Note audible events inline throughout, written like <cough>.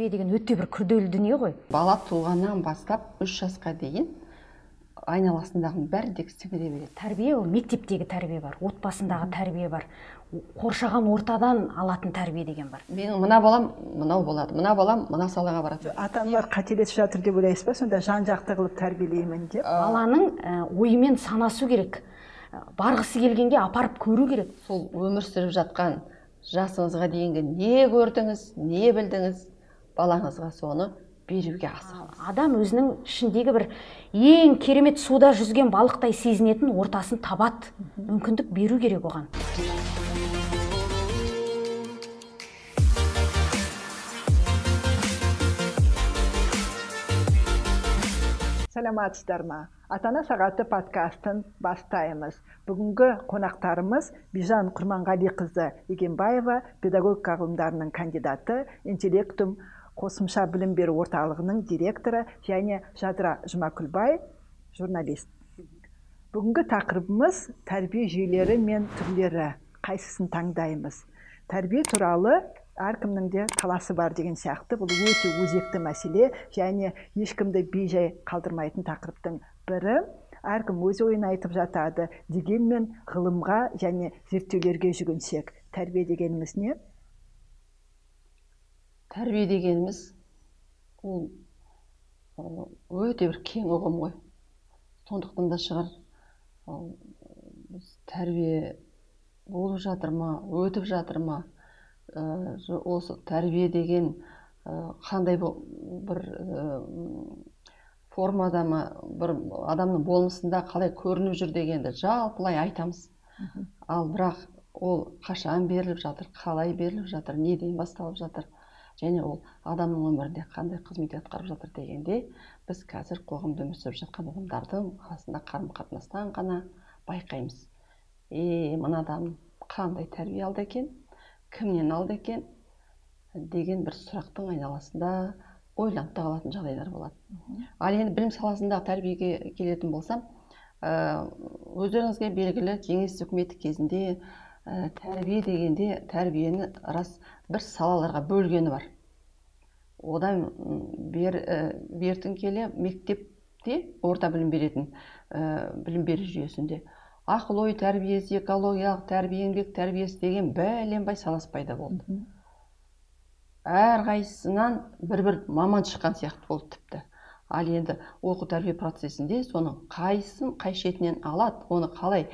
тәрбие деген өте бір күрделі дүние ғой. Бала туғаннан бастап үш жасқа дейін айналасындағының бәрін тек сіңіре береді. Тәрбие ол мектептегі тәрбие бар отбасындағы тәрбие бар қоршаған ортадан алатын тәрбие деген бар. Менің мына балам мынау болады мына балам мына салаға барады. Ата аналар қателесіп жатыр деп ойлайсыз ба? Сонда жан жақты қылып тәрбиелеймін деп? Баланың ойымен санасу керек барғысы келгенге апарып көру керек. Сол өмір сүріп жатқан жасыңызға дейінгі не көрдіңіз не білдіңіз? Балаңызға соны беруге асығыңыз адам өзінің ішіндегі бір ең керемет суда жүзген балықтай сезінетін ортасын табады. Мүмкіндік беру керек оған. Саламатсыздар ма? Ата ана сағаты подкастын бастаймыз. Бүгінгі қонақтарымыз бижан құрманғалиқызы егенбаева педагогика ғылымдарының кандидаты интеллектум қосымша білім беру орталығының директоры және жадыра жұмакүлбай журналист. Бүгінгі тақырыбымыз тәрбие жүйелері мен түрлері. Қайсысын таңдаймыз? Тәрбие туралы әркімнің де таласы бар деген сияқты. Бұл өте өзекті мәселе және ешкімді бейжай қалдырмайтын тақырыптың бірі. Әркім өз ойын айтып жатады дегенмен ғылымға және зерттеулерге жүгінсек. Тәрбие дегеніміз не? Тәрбие дегеніміз ол өте бір кең ұғым ғой. Сондықтан да шығар. Біз тәрбие болып жатыр ма өтіп жатыр ма? Осы тәрбие деген қандай бір формада ма бір адамның болмысында қалай көрініп жүр дегенді жалпылай айтамыз. Ал бірақ ол қашан беріліп жатыр қалай беріліп жатыр неден басталып жатыр? Және ол адамның өмірінде қандай қызмет атқарып жатыр дегенде біз қазір қоғамда өмір сүріп жатқан адамдардың арасында қарым қатынастан ғана байқаймыз. Е мына адам қандай тәрбие алды екен кімнен алды екен деген бір сұрақтың айналасында ойланып та қалатын жағдайлар болады. Ал енді білім саласындағы тәрбиеге келетін болсам ә, өздеріңізге белгілі кеңес үкіметі кезінде ә, тәрбие дегенде тәрбиені рас бір салаларға бөлгені бар. Одан бер, ә, бертін келе мектепте орта білім беретін ә, білім беру жүйесінде. Ақыл ой тәрбиесі экологиялық тәрбие еңбек тәрбиесі деген бәленбай саласы пайда болды. Әрқайсысынан бір бір маман шыққан сияқты болды тіпті. Ал енді оқу тәрбие процесінде соның қайсысын қай шетінен алады оны қалай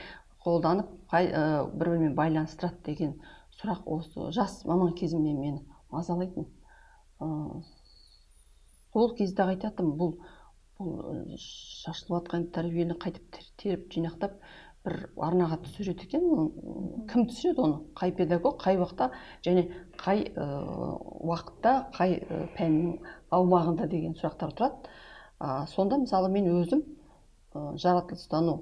қолданып қай, ә, бір бірімен байланыстырады деген сұрақ осы. Жас маман кезімнен мені мазалайтын. Ә, сол кезде ақ бұл бұл шашылып жатқан тәрбиені қайтып теріп жинақтап бір арнаға түсіреді екен. Кім түсіреді оны? Қай педагог қай уақытта және қай ә, уақытта қай ә, пәннің аумағында деген сұрақтар тұрады. Ә, сонда мысалы мен өзім ә, жаратылыстану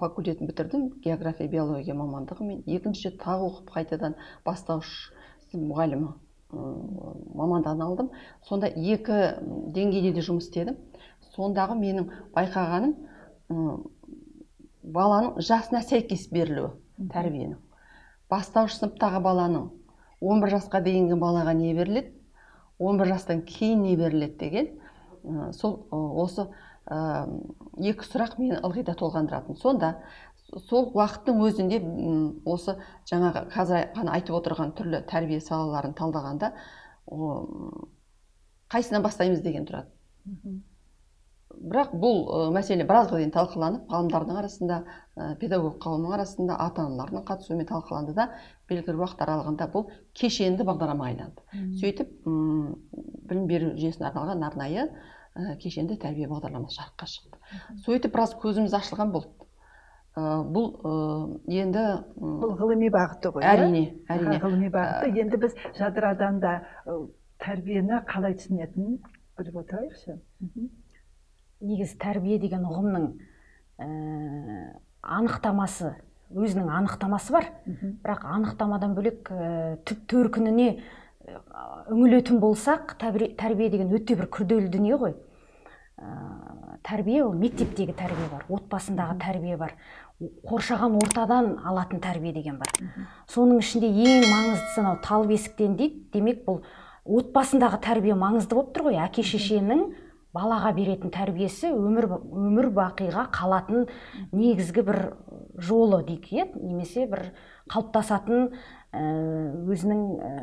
факультетін бітірдім. География биология мамандығымен екінші рет тағы оқып қайтадан бастауыш мұғалімі мамандығын алдым. Сонда екі деңгейде де жұмыс істедім. Сондағы менің байқағаным баланың жасына сәйкес берілуі тәрбиенің бастауыш сыныптағы баланың 11 жасқа дейінгі балаға не беріледі 11 жастан кейін не беріледі деген сол осы екі сұрақ мені ылғи да толғандыратын. Сонда сол уақыттың өзінде осы жаңағы қазір ғана айтып отырған түрлі тәрбие салаларын талдағанда қайсынан бастаймыз деген тұрады. Бірақ бұл мәселе біразға дейін талқыланып ғалымдардың арасында педагог қауымның арасында ата аналардың қатысуымен талқыланды да белгілі уақыт аралығында бұл кешенді бағдарламаға айналды. Сөйтіп білім беру жүйесіне арналған арнайы ә, кешенді тәрбие бағдарламасы жарыққа шықты. Сөйтіп біраз көзіміз ашылған болды. Ә, бұл ә, енді бұл ғылыми бағыты ғой әрине әрине. Ғылыми бағыты. Енді біз жадырадан да тәрбиені қалай түсінетінін біліп отырайықшы. Негізі тәрбие деген ұғымның ә, анықтамасы өзінің анықтамасы бар. Бірақ анықтамадан бөлек ә, түп төркініне үңілетін болсақ тәрбие деген өте бір күрделі дүние ғой. Ә, тәрбие ол мектептегі тәрбие бар отбасындағы тәрбие бар. Қоршаған ортадан алатын тәрбие деген бар. Соның ішінде ең маңыздысы анау тал бесіктен дейді. Демек бұл отбасындағы тәрбие маңызды болып тұр ғой. Әке шешенің балаға беретін тәрбиесі өмір өмір бақиға қалатын негізгі бір жолы дейік иә? Немесе бір қалыптасатын ә, өзінің ә,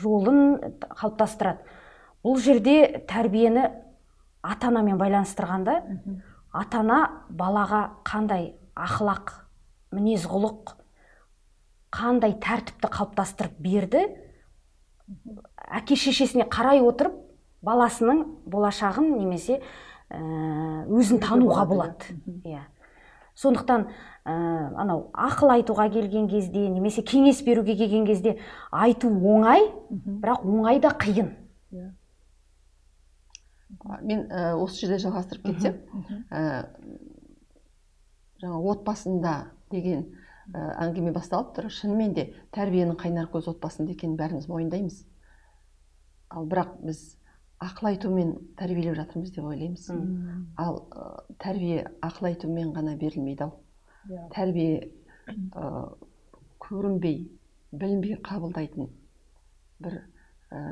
жолын қалыптастырады. Бұл жерде тәрбиені ата анамен байланыстырғанда ата ана балаға қандай ақылақ мінез құлық қандай тәртіпті қалыптастырып берді әке шешесіне қарай отырып баласының болашағын немесе ә, өзін тануға болады иә. Сондықтан ә, анау ақыл айтуға келген кезде немесе кеңес беруге келген кезде айту оңай бірақ оңай да қиын. Иә. Мен ә, осы жерде жалғастырып кетсем ә, жаңа отбасында деген ә, әңгіме басталып тұр. Шынымен де тәрбиенің қайнар көзі отбасында екенін бәріміз мойындаймыз. Ал бірақ біз ақыл айтумен тәрбиелеп жатырмыз деп ойлаймыз. Ал ә, тәрбие ақыл айтумен ғана берілмейді ау yeah. Иә. тәрбие ә, көрінбей білінбей қабылдайтын бір ә,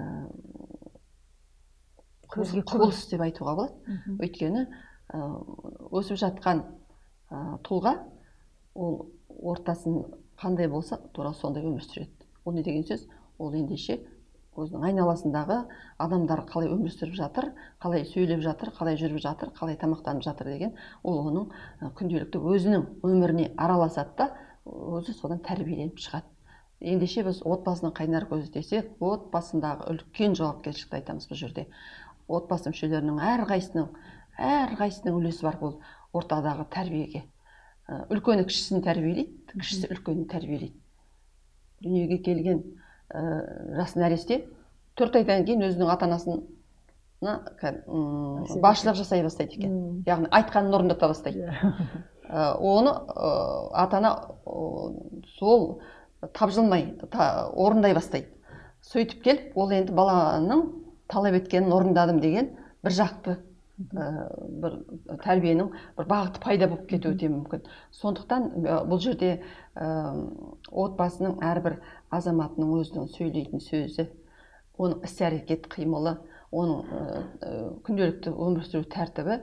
құбылыс деп айтуға болады. Өйткені өсіп жатқан тұлға ол ортасын қандай болса тура сондай өмір сүреді. Ол не деген сөз? Ол ендеше өзінің айналасындағы адамдар қалай өмір сүріп жатыр қалай сөйлеп жатыр қалай жүріп жатыр қалай тамақтанып жатыр деген ол оның күнделікті өзінің өміріне араласады да өзі содан тәрбиеленіп шығады. Ендеше біз отбасының қайнар көзі десек отбасындағы үлкен жауапкершілікті айтамыз бұл жерде. Отбасы мүшелерінің әрқайсысының әрқайсысының үлесі бар бұл ортадағы тәрбиеге. Үлкені кішісін тәрбиелейді кішісі үлкенін тәрбиелейді. Дүниеге келген ә, жас нәресте төрт айдан кейін өзінің ата анасына басшылық жасай бастайды екен. Яғни айтқанын орындата бастайды. Ә, оны ә, ата ана сол тапжылмай орындай бастайды. Сөйтіп келіп ол енді баланың талап еткенін орындадым деген бір жақты ә, бір тәрбиенің бір бағыты пайда болып кетуі де мүмкін. Сондықтан бұл жерде ә, отбасының әрбір азаматының өзінің сөйлейтін сөзі оның іс әрекет қимылы оның ә, күнделікті өмір сүру тәртібі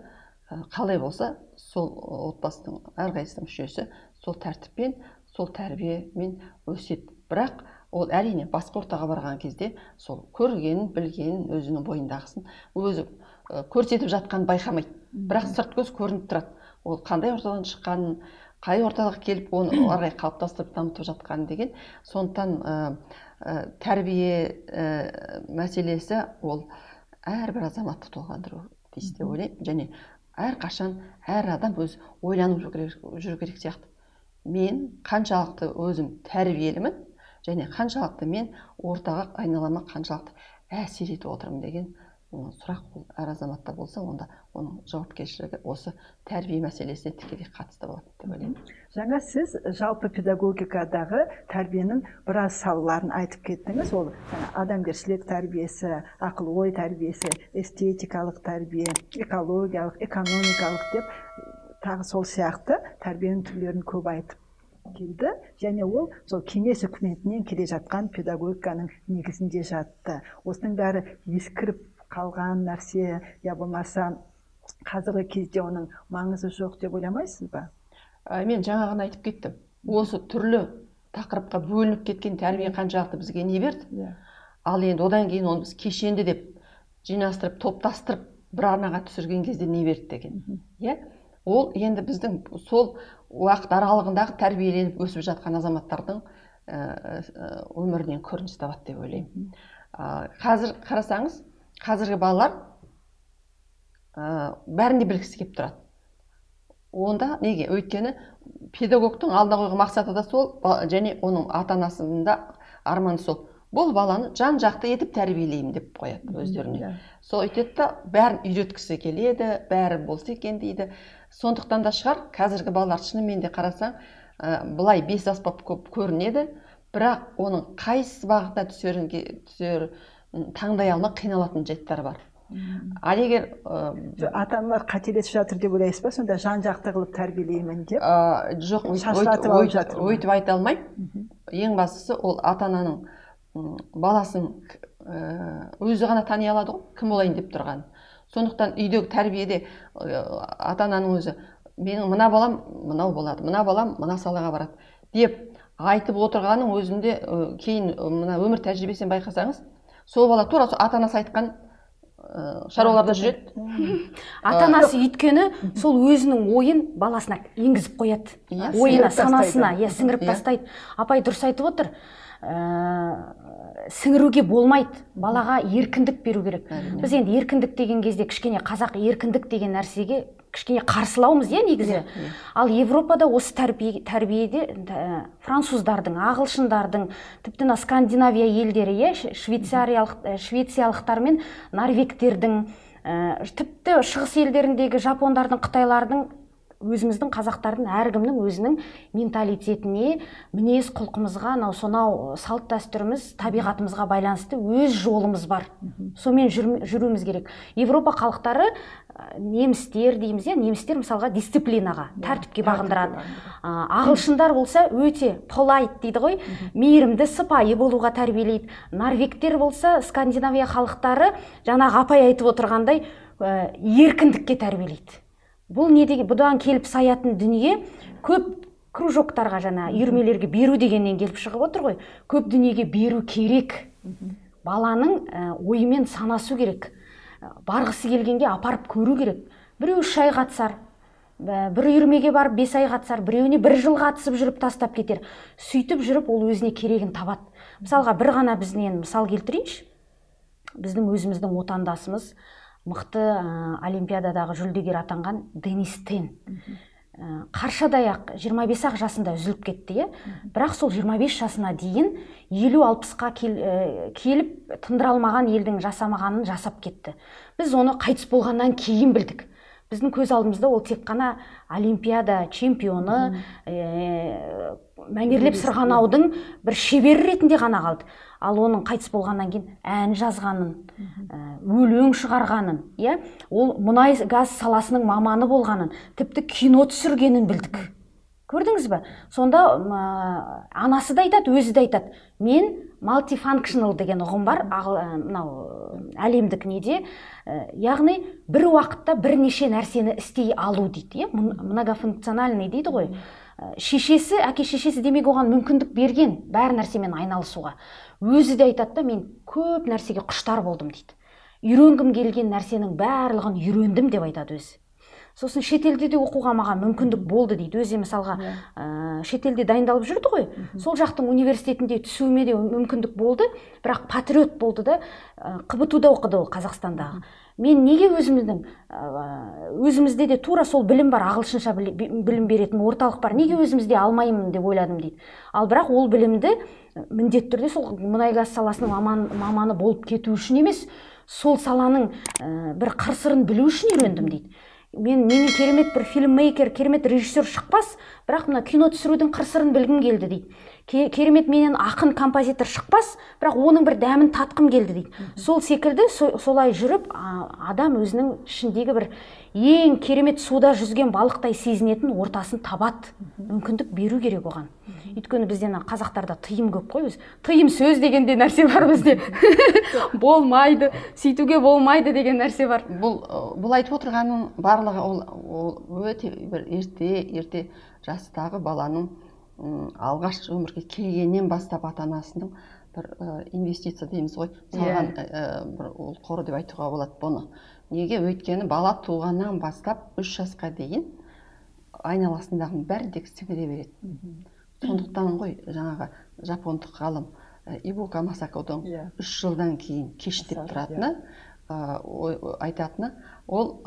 қалай болса сол отбасының әрқайсысының мүшесі сол тәртіппен сол тәрбиемен өседі. Бірақ ол әрине басқа ортаға барған кезде сол көргенін білгенін өзінің бойындағысын өзі көрсетіп жатқанын байқамайды. Бірақ сырт көз көрініп тұрады. Ол қандай ортадан шыққанын қай ортаға келіп оны ары қарай қалыптастырып дамытып жатқанын деген. Сондықтан ә, ә, тәрбие ә, мәселесі ол әрбір азаматты толғандыру тиіс деп ойлаймын. Және әрқашан әр адам өз ойланып жүру керек, жүру керек сияқты. Мен қаншалықты өзім тәрбиелімін және қаншалықты мен ортаға айналама қаншалықты әсер етіп отырмын деген сұрақ бұл әр азаматта болса онда оның жауапкершілігі осы тәрбие мәселесіне тікелей қатысты болады деп ойлаймын. Жаңа сіз жалпы педагогикадағы тәрбиенің біраз салаларын айтып кеттіңіз. Ол адамгершілік тәрбиесі ақыл ой тәрбиесі эстетикалық тәрбие экологиялық экономикалық деп тағы сол сияқты тәрбиенің түрлерін көп айтып келді және ол сол кеңес үкіметінен келе жатқан педагогиканың негізінде жатты. Осының бәрі ескіріп қалған нәрсе. Я болмаса қазіргі кезде оның маңызы жоқ деп ойламайсыз ба? Ә, мен жаңа ғана айтып кеттім. Осы түрлі тақырыпқа бөлініп кеткен тәрбие қаншалықты бізге не берді? Yeah. Иә. ал енді одан кейін оны біз кешенді деп жинастырып топтастырып бір арнаға түсірген кезде не берді деген. Иә? Ол енді біздің сол уақыт аралығындағы тәрбиеленіп өсіп жатқан азаматтардың өмірінен көрініс табады деп ойлаймын. Қазір қарасаңыз қазіргі балалар ә, бәрін де білгісі келіп тұрады. Онда неге? Өйткені педагогтың алдына қойған мақсаты да сол және оның ата анасының да арманы сол. Бұл баланы жан жақты етіп тәрбиелеймін деп қояды өздеріне. сол өйтеді да бәрін үйреткісі келеді бәрі болса екен дейді. Сондықтан да шығар қазіргі балалар шынымен де қарасаң ә, былай бес аспап көп көрінеді. Бірақ оның қайсы бағытына түсерін түсер таңдай алмай қиналатын жайттар бар. Ал егер ә, ата аналар қателесіп жатыр деп ойлайсыз ба? Сонда жан жақты қылып тәрбиелеймін деп? Ә, жоқ өйтіп айта алмаймын. Ең бастысы ол ата ананың баласын өзі ғана тани алады ғой кім болайын деп тұрғанын. Сондықтан үйдегі тәрбиеде ата ананың өзі менің мына балам мынау болады мына балам мына салаға барады деп айтып отырғанның өзінде кейін мына өмір тәжірибесінен байқасаңыз сол бала тура ата анасы айтқан ә, шаруаларда жүреді. ата анасы өйткені сол өзінің ойын баласына енгізіп қояды. Иә, ойына санасына иә сіңіріп иә. тастайды. Апай дұрыс айтып отыр. Ә, сіңіруге болмайды. Балаға еркіндік беру керек. Біз енді еркіндік деген кезде кішкене қазақ еркіндік деген нәрсеге кішкене қарсылаумыз иә негізі. Иә, иә. ал европада осы тәрбие, тәрбиеде ә, француздардың ағылшындардың тіпті мына скандинавия елдері иә швейцариялық ә, швециялықтар мен норвегтердің ә, тіпті шығыс елдеріндегі жапондардың қытайлардың өзіміздің қазақтардың әркімнің өзінің менталитетіне мінез құлқымызға анау сонау салт дәстүріміз табиғатымызға байланысты өз жолымыз бар. Сонымен жүруіміз керек. Европа халықтары немістер дейміз иә немістер мысалға дисциплинаға иә, тәртіпке бағындырады. ағылшындар болса өте полайт дейді ғой. Мейірімді сыпайы болуға тәрбиелейді. Норвегтер болса скандинавия халықтары жаңағы апай айтып отырғандай еркіндікке тәрбиелейді. Бұл не деген бұдан келіп саятын дүние көп кружоктарға жаңа үйірмелерге беру дегеннен келіп шығып отыр ғой. Көп дүниеге беру керек. Баланың ә, ойымен санасу керек. Барғысы келгенге апарып көру керек. Біреу үш ай қатысар бір үйірмеге барып бес ай қатысар біреуіне бір жыл қатысып жүріп тастап кетер. Сөйтіп жүріп ол өзіне керегін табады. Мысалға бір ғана бізден мысал келтірейінші. Біздің өзіміздің отандасымыз мықты ә, олимпиададағы жүлдегер атанған денис тен. Ә, қаршадай ақ 25 ақ жасында үзіліп кетті иә? Бірақ сол 25 жасына дейін елу алпысқа кел, ә, келіп тындыра алмаған елдің жасамағанын жасап кетті. Біз оны қайтыс болғаннан кейін білдік. Біздің көз алдымызда ол тек қана олимпиада чемпионы ә, мәнерлеп сырғанаудың бір шебері ретінде ғана қалды. Ал оның қайтыс болғаннан кейін ән жазғанын ә, өлең шығарғанын иә? Ол мұнай газ саласының маманы болғанын тіпті кино түсіргенін білдік. Көрдіңіз ба сонда ә, анасы да айтады өзі де айтады. Мен малтифанкшнл деген ұғым бар. Мынау әлемдік неде ә, яғни бір уақытта бірнеше нәрсені істей алу дейді иә? Многофункциональный дейді ғой. Шешесі әке шешесі демек оған мүмкіндік берген бәр нәрсемен айналысуға. Өзі де айтады да мен көп нәрсеге құштар болдым дейді. Үйренгім келген нәрсенің барлығын үйрендім деп айтады өзі. Сосын шетелде де оқуға маған мүмкіндік болды дейді. Өзі мысалға ә, шетелде дайындалып жүрді ғой. Сол жақтың университетінде түсуіме де мүмкіндік болды. Бірақ патриот болды да ә, қбту да оқыды ол қазақстандағы. Мен неге өзіміздің өзімізде де тура сол білім бар ағылшынша білім беретін орталық бар. Неге өзімізде алмаймын деп ойладым дейді. Ал бірақ ол білімді міндетті түрде сол мұнай газ саласының маман, маманы болып кету үшін емес сол саланың ә, бір қыр сырын білу үшін үйрендім дейді. Мен менен керемет бір фильммейкер керемет режиссер шықпас бірақ мына кино түсірудің қыр сырын білгім келді дейді. Керемет менен ақын композитор шықпас бірақ оның бір дәмін татқым келді дейді. Сол секілді солай жүріп адам өзінің ішіндегі бір ең керемет суда жүзген балықтай сезінетін ортасын табады мүмкіндік беру керек оған. Өйткені бізде қазақтарда тыйым көп қой өзі. Тыйым сөз деген де нәрсе бар бізде. <laughs> Болмайды сөйтуге болмайды деген нәрсе бар. Бұл бұл айтып отырғанның барлығы ол, ол өте бір ерте ерте жастағы баланың алғаш өмірге келгеннен бастап ата анасының бір инвестиция дейміз ғой. Салған ә, бір ол қор деп айтуға болады бұны. Неге? Өйткені бала туғаннан бастап үш жасқа дейін айналасындағының бәрін тек сіңіре береді. Сондықтан ғой жаңағы жапондық ғалым ибука масакодың yeah. Иә. үш жылдан кейін кештеп тұратыны ә, айтатыны. Ол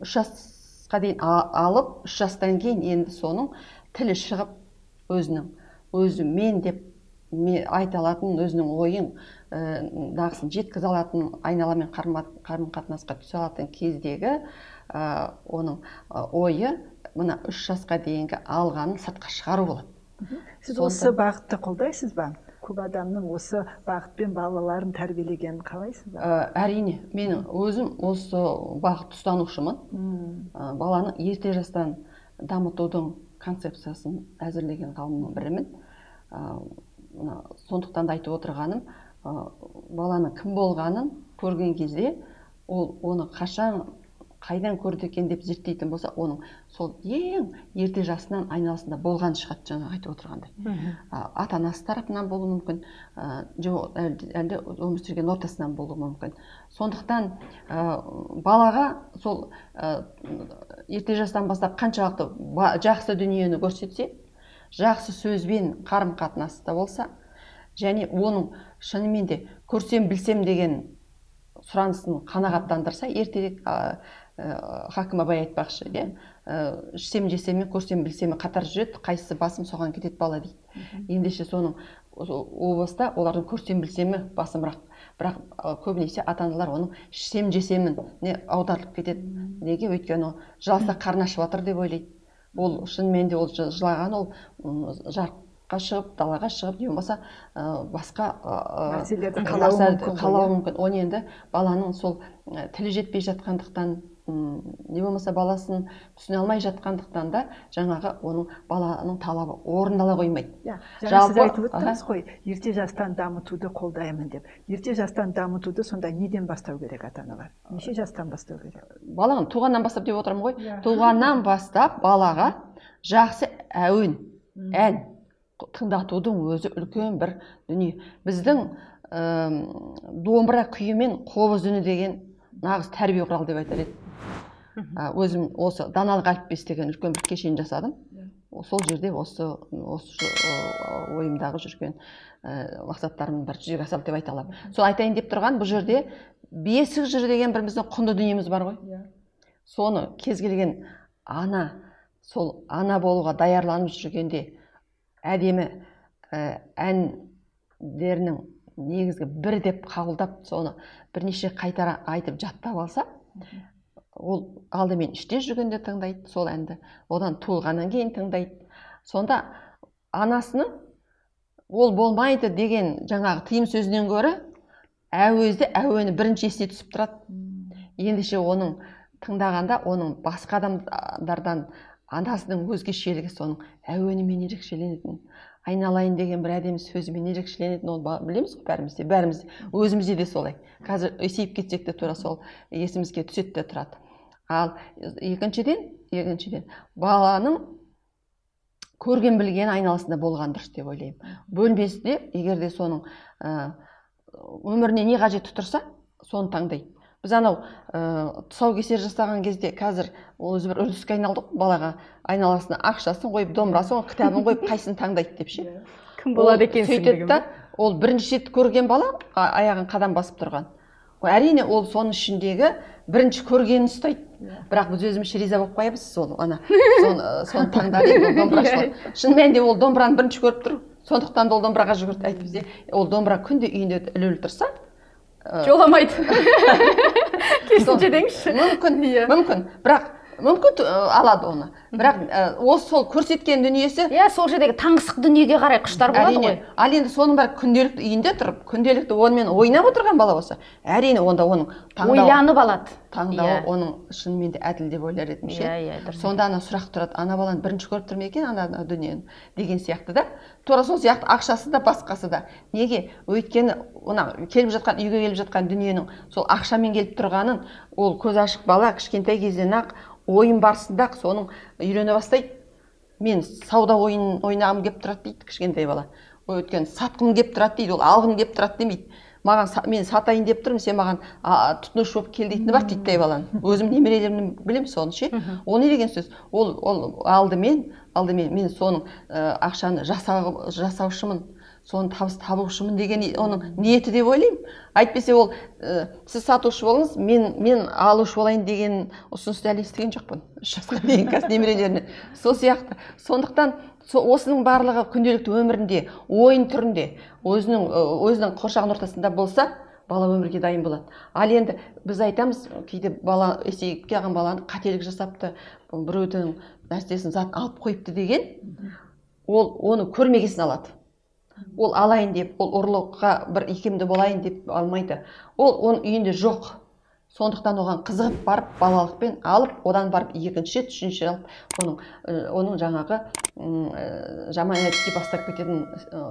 үш жасқа дейін алып үш жастан кейін енді соның тілі шығып өзінің өзі мен деп айта алатын өзінің ойын ә, дағысын жеткізе алатын айналамен қарым қатынасқа түсе алатын кездегі ә, оның ойы мына үш жасқа дейінгі алғанын сыртқа шығару болады. Сіз осы бағытты қолдайсыз ба? Көп адамның осы бағытпен балаларын тәрбиелегенін қалайсыз ба? Ә, әрине. Мен өзім осы бағытты ұстанушымын. Ә, баланы ерте жастан дамытудың концепциясын әзірлеген ғалымның бірімін. Мына сондықтан да айтып отырғаным баланың кім болғанын көрген кезде ол оны қашан қайдан көрді екен деп зерттейтін болса оның сол ең ерте жасынан айналасында болған шығады жаңа айтып отырғандай. Ата анасы тарапынан болуы мүмкін ә, жоқ әлде өмір сүрген ортасынан болуы мүмкін. Сондықтан ә, балаға сол ә, ерте жастан бастап қаншалықты жақсы дүниені көрсетсе жақсы сөзбен қарым қатынаста болса және оның шынымен де көрсем білсем деген сұранысын қанағаттандырса ертерек ә, хакім абай айтпақшы иә ә, ішсем жесем көрсем білсем қатар жүреді қайсысы басым соған кетеді бала дейді ендеше соның о баста олардың көрсем білсемі басымырақ бірақ көбінесе ата аналар оның ішсем жесемін не аударылып кетеді неге? Өйткені ол жыласа қарны ашып жатыр деп ойлайды. Ол шынымен де ол жылаған ол жарыққа шығып далаға шығып не болмаса басқа нәрселерді қалауы мүмкін оны енді баланың сол тілі жетпей жатқандықтан не болмаса баласын түсіне алмай жатқандықтан да жаңағы оның баланың талабы орындала қоймайды. Иә жаңа сіз айтып өттіңіз ғой ерте жастан дамытуды қолдаймын деп. Ерте жастан дамытуды сонда неден бастау керек ата аналар неше жастан бастау керек? Баланы туғаннан бастап деп отырмын ғой. Yeah. туғаннан бастап балаға жақсы әуен ән тыңдатудың өзі үлкен бір дүние. Біздің ә, домбыра күйі мен қобыз үні деген нағыз тәрбие құралы деп айтар едім. Өзім осы даналық әліппес деген үлкен бір кешен жасадым. Сол жерде осы осы ойымдағы жүрген ә, мақсаттарымның бірі жүзеге асады деп айта аламын. Сол айтайын деп тұрған бұл жерде бесік жыр деген бір біздің құнды дүниеміз бар ғой. Иә. Соны кез келген ана сол ана болуға даярланып жүргенде әдемі ә, әндерінің негізгі бір деп қабылдап соны бірнеше қайтара айтып жаттап алса ол алдымен іште жүргенде тыңдайды сол әнді одан туылғаннан кейін тыңдайды. Сонда анасының ол болмайды деген жаңағы тыйым сөзінен гөрі әуезді әуені бірінші есіне түсіп тұрады. Ендеше оның тыңдағанда оның басқа адамдардан анасының өзгешелігі соның әуенімен ерекшеленетінін айналайын деген бір әдемі сөзімен ерекшеленетінін ол білеміз ғой бәріміз де бәріміз өзімізде де солай. Қазір есейіп кетсек те тура сол есімізге түседі де тұрады. Ал екіншіден екіншіден баланың көрген білген айналасында болған дұрыс деп ойлаймын. Бөлмесінде егер де соның ә, өміріне не қажет тұрса соны таңдайды біз анау ә, тұсаукесер жасаған кезде қазір ол өзі бір үрдіске айналды ғой балаға айналасына ақшасын қойып домбырасын қойып кітабын қойып қайсысын таңдайды деп ше? <laughs> Кім болады екенсің сөйтеді да ол бірінші рет көрген бала аяғын қадам басып тұрған. Әрине ол соның ішіндегі бірінші көргенін ұстайды. Иә. бірақ біз өзімізше риза болып қоямыз сол ана. Соны соны ол домбырашы шын мәнінде ол домбыраны бірінші көріп тұр сондықтан да ол домбыраға жүгірді айтып бізде ол домбыра күнде үйінде ілулі тұрса жоламайды. <laughs> Керісінше деңізші. мүмкін иә. мүмкін. Бірақ мүмкін алады оны. Бірақ осы сол көрсеткен дүниесі иә сол жердегі таңсық дүниеге қарай құштар болады ғой. Ал енді соның бәрі күнделікті үйінде тұрып күнделікті онымен ойнап отырған бала болса әрине онда оның ойланып алады. таңдауы yeah. оның шынымен де әділ деп ойлар едім ше. Иә иә сонда ана сұрақ тұрады ана баланы бірінші көріп тұр ма екен ана дүниені? деген сияқты да. Тура сол сияқты ақшасы да басқасы да. Неге? Өйткені мына келіп жатқан үйге келіп жатқан дүниенің сол ақшамен келіп тұрғанын ол көз ашық бала кішкентай кезден ақ ойын барысында соның үйрене бастайды. Мен сауда ойынын ойнағым келіп тұрады дейді кішкентай бала. Өйткені сатқым келіп тұрады дейді ол алғым келіп тұрады демейді. Маған мен сатайын деп тұрмын сен маған тұтынушы болып кел дейтіні бар дейді баланың. Өзім немерелерімнен білемін соны ше. Ол не деген сөз? Ол ол алдымен алдымен мен соның ә, ақшаны жасау, жасаушымын. Соны табыс табушымын деген оның ниеті деп ойлаймын. Әйтпесе ол ә, сіз сатушы болыңыз мен мен алушы болайын деген ұсынысты әлі естіген жоқпын үш жасқа дейін қазір немерелеріне. Сол сияқты. Сондықтан осының барлығы күнделікті өмірінде ойын түрінде өзінің өзінің қоршаған ортасында болса бала өмірге дайын болады. Ал енді біз айтамыз кейде бала есейіп қалған баланы қателік жасапты біреудің нәрсесін затын алып қойыпты деген ол оны көрмегесін алады. Ол алайын деп ол ұрлыққа бір икемді болайын деп алмайды. Ол оның үйінде жоқ. Сондықтан оған қызығып барып балалықпен алып одан барып екінші рет үшінші алып оның оның жаңағы жаман әдетке бастап кететін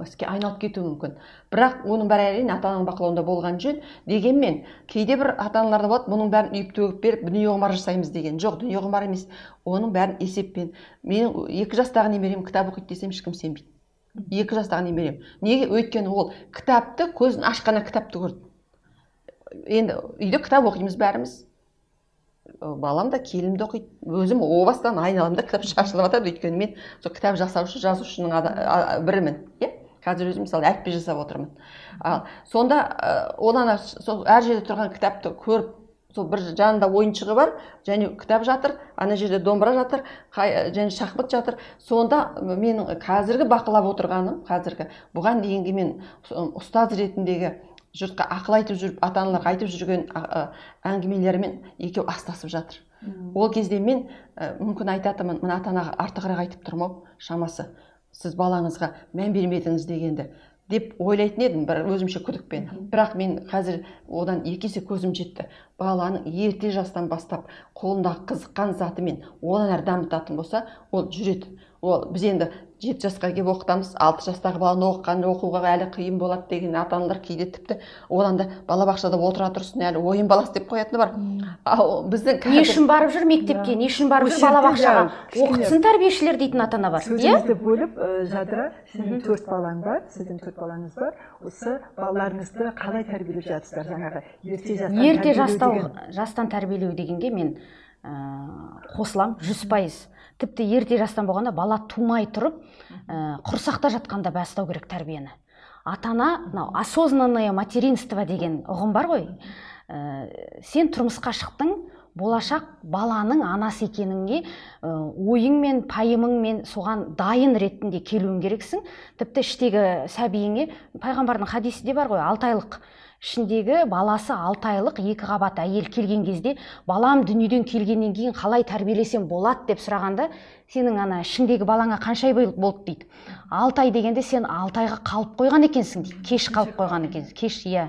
іске айналып кетуі мүмкін. Бірақ оның бәрі әрине ата ананың бақылауында болған жөн. Дегенмен кейде бір ата аналар да болады бұның бәрін үйіп төгіп беріп дүние құмар жасаймыз деген. Жоқ дүние құмар емес. Оның бәрін есеппен. Менің екі жастағы немерем кітап оқиды десем ешкім сенбейді. Екі жастағы немерем неге? Өйткені ол кітапты көзін ашқаннан кітапты көрді. Енді үйде кітап оқимыз бәріміз. Балам да келінім де оқиды. Өзім о бастан айналамда кітап шашылып жатады өйткені мен сол кітап жасаушы жазушының бірімін. Иә? Қазір өзім мысалы әліппе жасап отырмын. Ал сонда одан сол әр жерде тұрған кітапты көріп сол бір жанында ойыншығы бар және кітап жатыр ана жерде домбыра жатыр және шахмат жатыр. Сонда менің қазіргі бақылап отырғаным қазіргі бұған дейінгі мен ұстаз ретіндегі жұртқа ақыл айтып жүріп ата аналарға айтып жүрген әңгімелерімен екеуі астасып жатыр. Ол кезде мен мүмкін айтатынмын мына ата анаға артығырақ айтып тұрмын ау шамасы. Сіз балаңызға мән бермедіңіз дегенді. Деп ойлайтын едім бір өзімше күдікпен. Бірақ мен қазір одан екі есе көзім жетті. Баланың ерте жастан бастап қолындағы қызыққан затымен одан әрі дамытатын болса ол жүреді. Ол біз енді жеті жасқа келіп оқытамыз алты жастағы баланы оқыған оқуға әлі қиын болады деген ата аналар кейде тіпті одан да балабақшада отыра тұрсын әлі ойын баласы деп қоятыны бар. Ал біздің не үшін барып жүр мектепке не үшін барып жүр балабақшаға? оқытсын тәрбиешілер дейтін ата ана бар иә? бөліп жадыра сіздің төрт балаң бар сіздің төрт балаңыз бар. Осы балаларыңызды қалай тәрбиелеп жатырсыздар жаңағы ерте жастан ерте жастан тәрбиелеу дегенге мен ыыы қосыламын жүз пайыз. Тіпті ерте жастан болғанда бала тумай тұрып ә, құрсақта жатқанда бастау керек тәрбиені. Ата ана мынау осознанное материнство деген ұғым бар ғой. Ә, сен тұрмысқа шықтың болашақ баланың анасы екеніңе ә, ойыңмен пайымыңмен соған дайын ретінде келуің керексің. Тіпті іштегі сәбиіңе пайғамбардың хадисі де бар ғой алты айлық ішіндегі баласы алты айлық екі қабат әйел келген кезде балам дүниеден келгеннен кейін қалай тәрбиелесем болады? деп сұрағанда сенің ана ішіңдегі балаңа қанша ай болды? дейді. Алты ай дегенде сен алты айға қалып қойған екенсің дейді. Кеш қалып қойған екенсің. Кеш иә.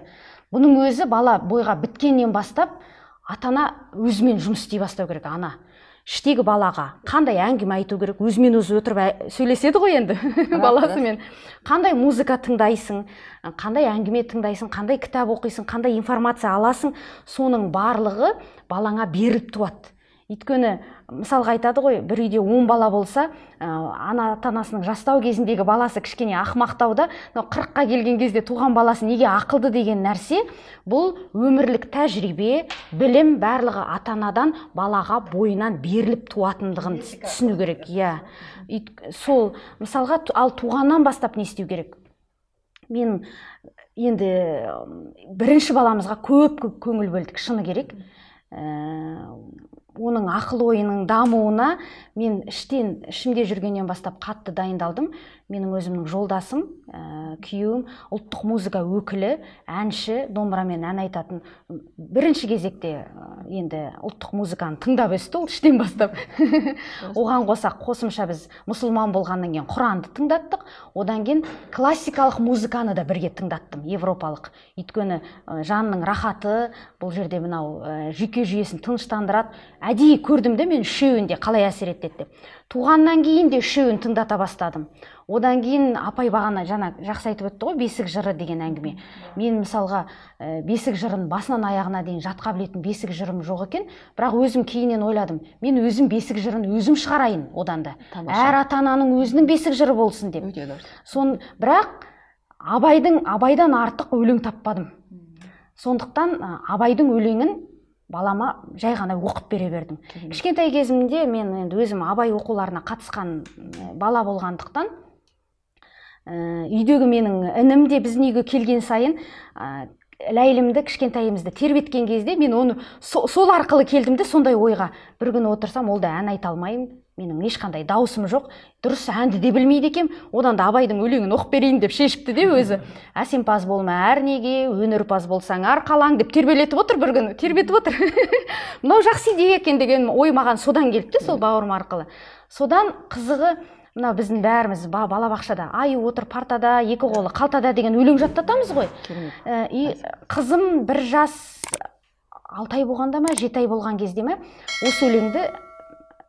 Бұның өзі бала бойға біткеннен бастап ата ана өзімен жұмыс істей бастау керек ана. Іштегі балаға қандай әңгіме айту керек өзімен өзі отырып сөйлеседі ғой енді <laughs> баласымен. қандай музыка тыңдайсың қандай әңгіме тыңдайсың қандай кітап оқисың қандай информация аласың соның барлығы балаңа беріліп туады. Өйткені мысалға айтады ғой бір үйде он бала болса ә, ана ата анасының жастау кезіндегі баласы кішкене ақымақтау да қырыққа келген кезде туған баласы неге ақылды деген нәрсе бұл өмірлік тәжірибе білім барлығы ата анадан балаға бойынан беріліп туатындығын түсіну керек иә. Сол мысалға ал туғаннан бастап не істеу керек? Мен енді бірінші баламызға көп көп көңіл бөлдік шыны керек. Ә, оның ақыл ойының дамуына мен іштен ішімде жүргеннен бастап қатты дайындалдым. Менің өзімнің жолдасым ә, күйеуім ұлттық музыка өкілі әнші домбырамен ән айтатын. Бірінші кезекте енді ұлттық музыканы тыңдап өсті ол іштен бастап. Оған қоса қосымша біз мұсылман болғаннан кейін құранды тыңдаттық. Одан кейін классикалық музыканы да бірге тыңдаттым европалық. Өйткені жанның рахаты бұл жерде мынау жүйке жүйесін тыныштандырады әдейі көрдім де мен үшеуін де қалай әсер етеді деп. Туғаннан кейін де үшеуін тыңдата бастадым. Одан кейін апай бағана жаңа жақсы айтып өтті ғой бесік жыры деген әңгіме. Мен мысалға ә, бесік жырын басынан аяғына дейін жатқа білетін бесік жырым жоқ екен бірақ өзім кейіннен ойладым мен өзім бесік жырын өзім шығарайын одан да. Әр ата ананың өзінің бесік жыры болсын деп. Сон бірақ абайдың абайдан артық өлең таппадым. Сондықтан абайдың өлеңін балама жай ғана оқып бере бердім. Кішкентай кезімде мен енді өзім абай оқуларына қатысқан бала болғандықтан ә, үйдегі менің інім де біздің үйге келген сайын ә, ләйлімді кішкентайымызды тербеткен кезде мен оны сол арқылы келдім де сондай ойға бір күні отырсам ол да ән айта алмаймын. Менің ешқандай дауысым жоқ. Дұрыс әнді де білмейді екенмін одан да абайдың өлеңін оқып берейін деп шешіпті де өзі. Әсемпаз болма әрнеге өнерпаз болсаң арқалаң деп тербелетіп отыр бір күні. Тербетіп отыр. <laughs> Мынау жақсы идея екен деген ой маған содан келді де сол бауырым арқылы. Содан қызығы мына біздің бәріміз балабақшада аю отыр партада екі қолы қалтада деген өлең жаттатамыз ғой. Ә, қызым бір жас алты ай болғанда ма жеті ай болған кезде ма осы өлеңді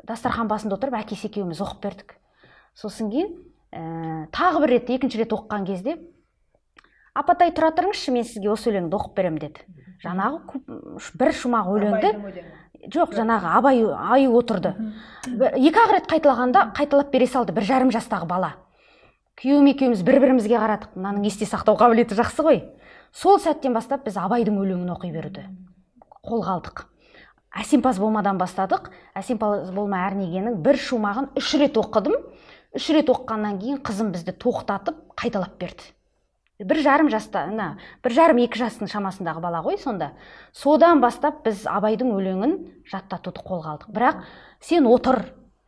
дастархан басында отырып әкесі екеуміз оқып бердік. Сосын кейін ә, тағы бір рет екінші рет оқыған кезде апатай тұра тұрыңызшы мен сізге осы өлеңді оқып беремін деді. Жаңағы бір шумақ өлеңді жоқ жаңағы абай аю отырды. Екі ақ рет қайталағанда қайталап бере салды бір жарым жастағы бала. Күйеуім екеуміз бір бірімізге қарадық мынаның есте сақтау қабілеті жақсы ғой? Сол сәттен бастап біз абайдың өлеңін оқи беруді қолға алдық. Әсемпаз болмадан бастадық. Әсемпаз болма әрнегенің бір шумағын үш рет оқыдым. Үш рет оқығаннан кейін қызым бізді тоқтатып қайталап берді. Бір жарым жаста мына бір жарым екі жастың шамасындағы бала ғой сонда. Содан бастап біз абайдың өлеңін жаттатуды қолға алдық. Бірақ сен отыр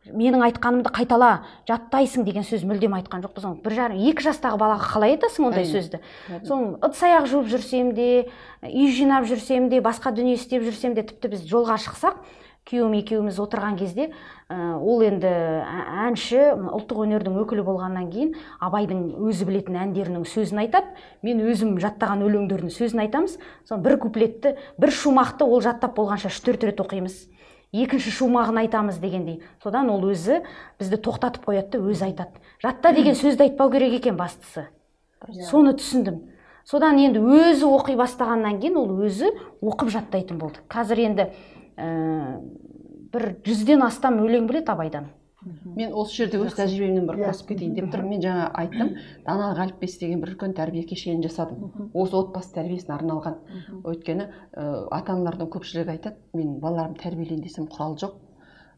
менің айтқанымды қайтала жаттайсың деген сөз мүлдем айтқан жоқпыз оны бір жарым екі жастағы балаға қалай айтасың ондай сөзді? Соны ыдыс аяқ жуып жүрсем де үй жинап жүрсем де басқа дүние істеп жүрсем де тіпті біз жолға шықсақ күйеуім екеуміз отырған кезде ә, ол енді әнші ұлттық өнердің өкілі болғаннан кейін абайдың өзі білетін әндерінің сөзін айтады. Мен өзім жаттаған өлеңдердің сөзін айтамыз. Соны бір куплетті бір шумақты ол жаттап болғанша үш төрт рет оқимыз. Екінші шумағын айтамыз дегендей. Содан ол өзі бізді тоқтатып қояды да өзі айтады. Жатта деген сөзді айтпау керек екен бастысы. Соны түсіндім. Содан енді өзі оқи бастағаннан кейін ол өзі оқып жаттайтын болды. Қазір енді ә, бір жүзден астам өлең біледі абайдан. Мен осы жерде өз тәжірибемнен бір қосып кетейін деп тұрмын. Мен жаңа айттым даналық әліппесі деген бір үлкен тәрбие кешенін жасадым. Осы отбасы тәрбиесіне арналған. Өйткені ә, ата аналардың көпшілігі айтады мен балаларымды тәрбиелейін десем құрал жоқ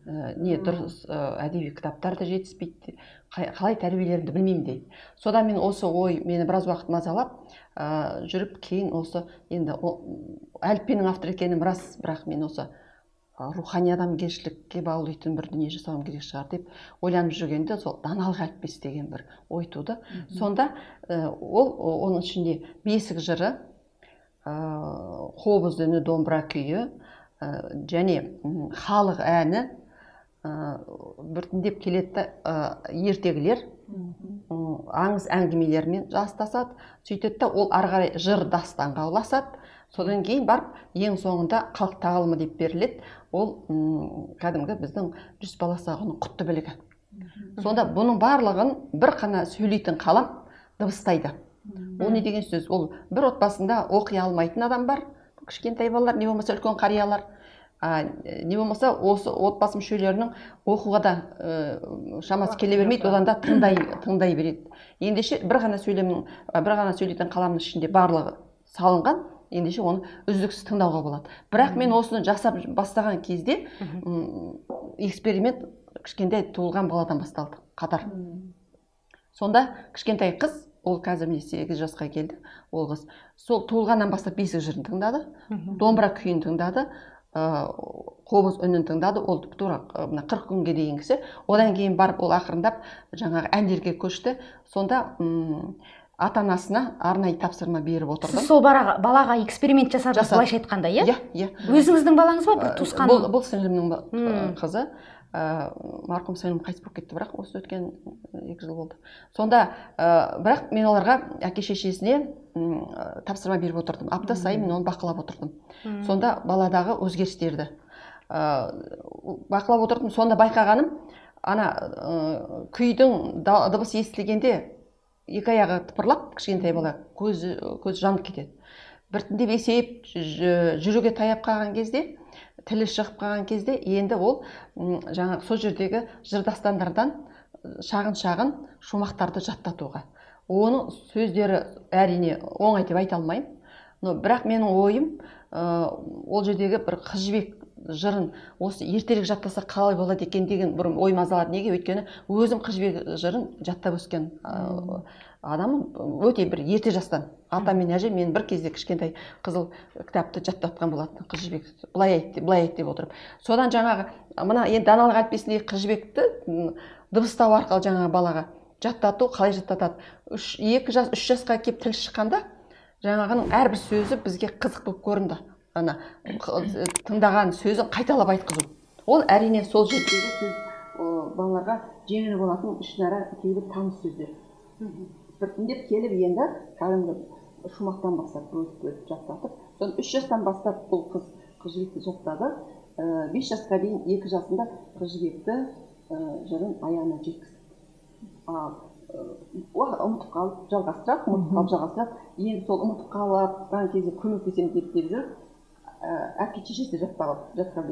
ә, не дұрыс ә, әдеби кітаптар да жетіспейді қалай тәрбиелерімді білмеймін дейді. Содан мен осы ой мені біраз уақыт мазалап ә, жүріп кейін осы енді әліппенің авторы екенім рас бірақ мен осы рухани адамгершілікке баулитын бір дүние жасауым керек шығар деп ойланып жүргенде сол даналық әліппесі деген бір ой туды. Сонда ол оның ішінде бесік жыры ә, қобыз үні домбыра күйі ә, және халық әні ә, біртіндеп келеді да ертегілер аңыз әңгімелермен жастасады. Сөйтеді да ол ары қарай жыр дастанға ұласады. Содан кейін барып ең соңында халық тағылымы деп беріледі. Ол кәдімгі біздің жүз баласағұнның құтты білігі. Сонда бұның барлығын бір қана сөйлейтін қалам дыбыстайды. Ол не деген сөз? Ол бір отбасында оқи алмайтын адам бар. Кішкентай балалар не болмаса үлкен қариялар. А, не болмаса осы отбасы мүшелерінің оқуға да ә, шамасы келе бермейді одан да тыңдай тыңдай береді. Ендеше бір ғана сөйлемнің бір ғана сөйлейтін қаламның ішінде барлығы салынған. Ендеше оны үздіксіз тыңдауға болады. Бірақ мен осыны жасап бастаған кезде эксперимент кішкентай туылған баладан басталды қатар. Сонда кішкентай қыз ол қазір міне сегіз жасқа келді ол қыз. Сол туылғаннан бастап бесік жырын тыңдады домбыра күйін тыңдады ыыы қобыз үнін тыңдады. Ол тура мына қырық күнге дейінгісі одан кейін барып ол ақырындап жаңағы әндерге көшті. Сонда ата анасына арнайы тапсырма беріп отырдым. Сіз сол балаға эксперимент жасадыңыз былайша айтқанда иә? Иә иә. Өзіңіздің балаңыз ба бір туысқан? бұл, бұл сіңлімнің қызы. Ә, марқұм сіңлім қайтыс болып кетті бірақ осы өткен екі жыл болды. Сонда ә, бірақ мен оларға әке шешесіне ә, тапсырма беріп отырдым. Апта сайын мен оны бақылап отырдым. Сонда баладағы өзгерістерді ә, бақылап отырдым. Сонда байқағаным ана ә, күйдің дыбысы естілгенде екі аяғы тыпырлап кішкентай бала көзі көзі жанып кетеді. Біртіндеп есейіп жүруге таяп қалған кезде тілі шығып қалған кезде енді ол жаңағы сол жердегі жыр дастандардан шағын шағын шумақтарды жаттатуға. Оның сөздері әрине оңай деп айта алмаймын. Но бірақ менің ойым ол жердегі бір қыз жібек жырын осы ертерек жаттаса қалай болады екен деген бір ой мазалады неге? Өйткені өзім қыз жібек жырын жаттап өскен адаммын өте бір ерте жастан. Ата мен әже мен бір кезде кішкентай қызыл кітапты жаттатқан болатын қыз жібек. Былай айт былай айт деп отырып. Содан жаңағы мына енді даналық әліппесіндегі қыз жібекті дыбыстау арқылы жаңағы балаға жаттату қалай жаттатады? Үш екі жас үш жасқа келіп тіл шыққанда жаңағының әрбір сөзі бізге қызық болып көрінді. Ана тыңдаған сөзін қайталап айтқызу. Ол әрине сол жердегі сөз балаларға жеңіл болатын ішінара кейбір таныс сөздер. Біртіндеп келіп енді кәдімгі шумақтан бастап бөліп бөліп жаттатып соны үш жастан бастап бұл қыз қыз жібекті жоқтады ә, бес жасқа дейін екі жасында қыз жібекті ә, жырын аяғына жеткізді. Ал ұмытып қалып жалғастырады ұмытып қалып жалғастырады енді сол ұмытып қалған кезде көмектесемін деп деп жүріп әке шешесі қалды жатқан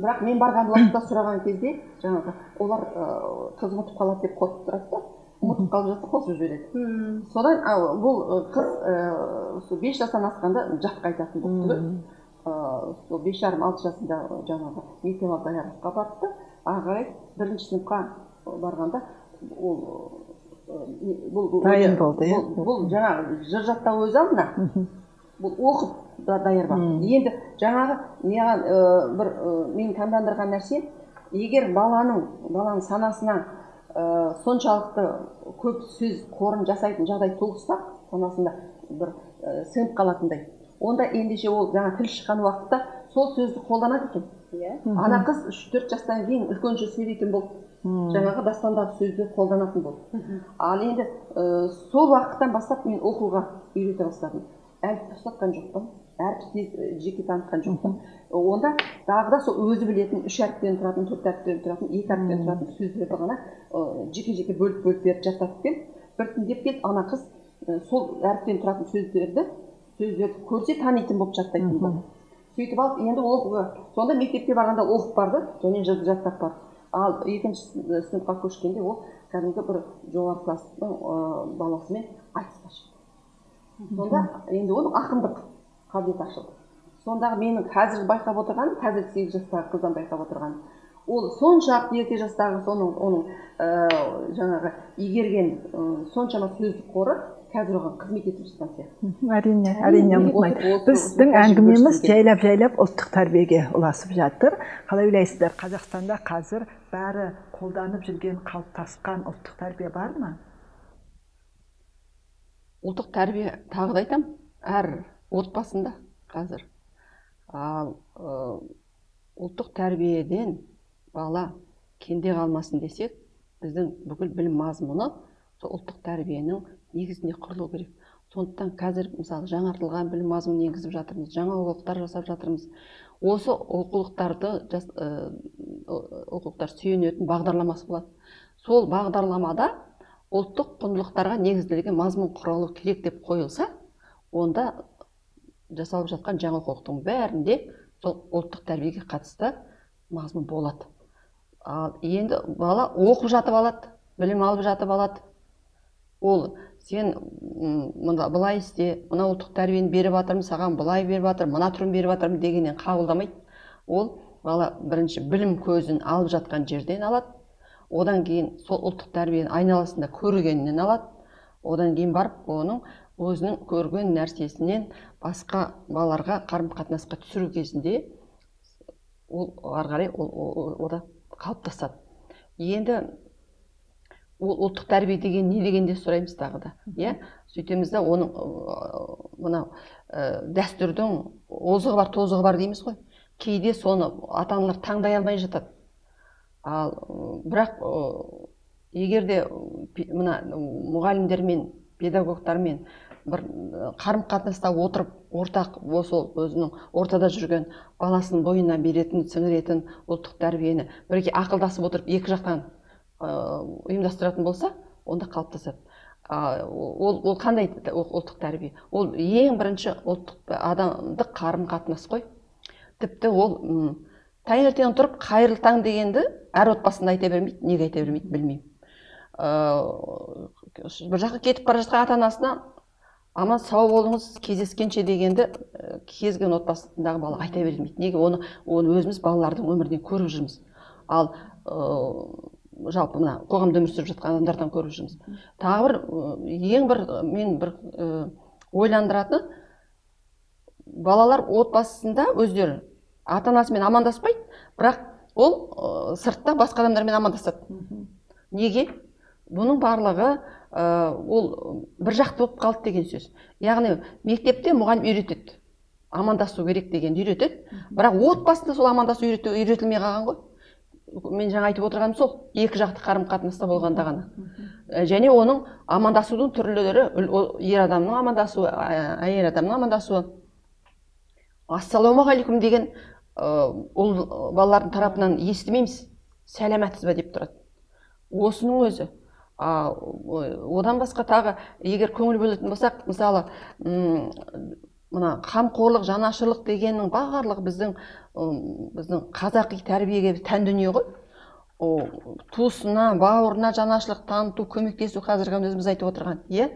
бірақ мен барған уақытта сұраған кезде жаңағы олар қыз ұмытып қалады деп қорқып тұрады да. Ұмытып қалып жатса қосып жібереді содан бұл қыз сол бес жастан асқанда жатқа айтатын болыпты ғой сол бес жарым алты жасында жаңағы мектеп аяққа барды. Ары қарай бірінші сыныпқа барғанда ол бұл дайын болды иә? бұл жаңағы жыр жаттау өз алдына. Бұл оқып да даярлап енді жаңағы маған бір мені таңдандырған нәрсе егер баланың баланың санасына ә, соншалықты көп сөз қорын жасайтын жағдай туғызса санасында бір ә, сіңіп қалатындай онда ендеше ол жаңа тіл шыққан уақытта сол сөзді қолданады екен. Иә. Ана қыз үш төрт жастан кейін үлкенше сөйлейтін болды жаңағы дастандағы сөзді қолданатын болды ал енді ә, сол уақыттан бастап мен оқуға үйрете бастадым. Әліпті ұстатқан жоқпын. Әріпті жеке танытқан жоқпын онда тағы да сол өзі білетін үш әріптен тұратын төрт әріптен тұратын екі әріптен тұратын сөздерді ғана. Жеке жеке бөліп бөліп беріп жаттатып келіп біртіндеп келіп ана қыз сол әріптен тұратын сөздерді сөздерді көрсе танитын болып жаттайтын болды сөйтіп алып енді оқуға сонда мектепке барғанда оқып барды және жаттап барды. Ал екінші сыныпқа көшкенде ол кәдімгі бір жоғары класстың баласымен айтысқа шықты. Сонда енді оның ақындық қабілеті ашылды. Сондағы менің қазір байқап отырғаным қазір сегіз жастағы қыздан байқап отырғаным ол соншалықты ерте жастағы соның оның ә, жаңағы игерген ә, соншама сөздік қоры қазір оған қызмет етіп жатқан сияқты. Әрине әрине ұмытмайды біздің әңгімеміз жайлап жайлап ұлттық тәрбиеге ұласып жатыр. Қалай ойлайсыздар қазақстанда қазір бәрі қолданып жүрген қалыптасқан ұлттық тәрбие бар ма? Ұлттық тәрбие тағы да айтамын әр отбасында қазір. Ал ұлттық тәрбиеден бала кенде қалмасын десек біздің бүкіл білім мазмұны сол ұлттық тәрбиенің негізінде құрылу керек. Сондықтан қазір мысалы жаңартылған білім мазмұнын енгізіп жатырмыз жаңа оқулықтар жасап жатырмыз. Осы оқулықтарды оқулықтар сүйенетін бағдарламасы болады. Сол бағдарламада ұлттық құндылықтарға негізделген мазмұн құралу керек деп қойылса онда жасалып жатқан жаңа оқулықтың бәрінде сол ұлттық тәрбиеге қатысты мазмұн болады. Ал енді бала оқып жатып алады білім алып жатып алады. Ол сен мына былай істе мына ұлттық тәрбиені беріп жатырмын саған былай беріп жатырмын мына түрін беріп жатырмын дегеннен қабылдамайды. Ол бала бірінші білім көзін алып жатқан жерден алады. Одан кейін сол ұлттық тәрбиені айналасында көргеннен алады. Одан кейін барып оның өзінің көрген нәрсесінен басқа балаларға қарым қатынасқа түсіру кезінде ол ары қарай ол ода қалыптасады. Енді ол ұлттық тәрбие деген не дегенде сұраймыз тағы да иә? Сөйтеміз да оның мынау ә, дәстүрдің озығы бар тозығы бар дейміз ғой. Кейде соны ата аналар таңдай алмай жатады. Ал бірақ егер де мына мұғалімдермен педагогтармен бір қарым қатынаста отырып ортақ осы өзінің ортада жүрген баласының бойына беретін сіңіретін ұлттық тәрбиені бірге ақылдасып отырып екі жақтан ұйымдастыратын болса онда қалыптасады. Ол ол қандай ұлттық тәрбие? Ол ең бірінші ұлттық адамдық қарым қатынас қой. Тіпті ол таңертең тұрып қайырлы таң дегенді әр отбасында айта бермейді неге айта бермейді білмеймін. Ыыы бір жаққа кетіп бара жатқан ата анасына аман сау болыңыз кездескенше дегенді кез келген отбасындағы бала айта бермейді неге? Оны оны өзіміз балалардың өмірінен көріп жүрміз. Ал жалпы мына қоғамда өмір сүріп жатқан адамдардан көріп жүрміз. Тағы бір ең бір мен бір ә, ойландыратыны балалар отбасында өздері ата анасымен амандаспайды бірақ ол сыртта басқа адамдармен амандасады. Неге? Бұның барлығы ә, ол бір жақты болып қалды деген сөз. Яғни мектепте мұғалім үйретеді. Амандасу керек дегенді үйретеді. Бірақ отбасында сол амандасу үйретілмей қалған ғой. Мен жаңа айтып отырғаным сол. Екі жақты қарым қатынаста болғанда ғана. Және оның амандасудың түрлері ер адамның амандасуы әйел адамның амандасуы. Ассалаумағалейкум деген ол балалардың тарапынан естімейміз. Сәлеметсіз ба деп тұрады. Осының өзі. Одан басқа тағы егер көңіл бөлетін болсақ мысалы мына қамқорлық жанашырлық дегеннің барлығы біздің біздің қазақи тәрбиеге тән дүние ғой. Туысына бауырына жанашырлық таныту көмектесу қазіргі өзіміз айтып отырған иә.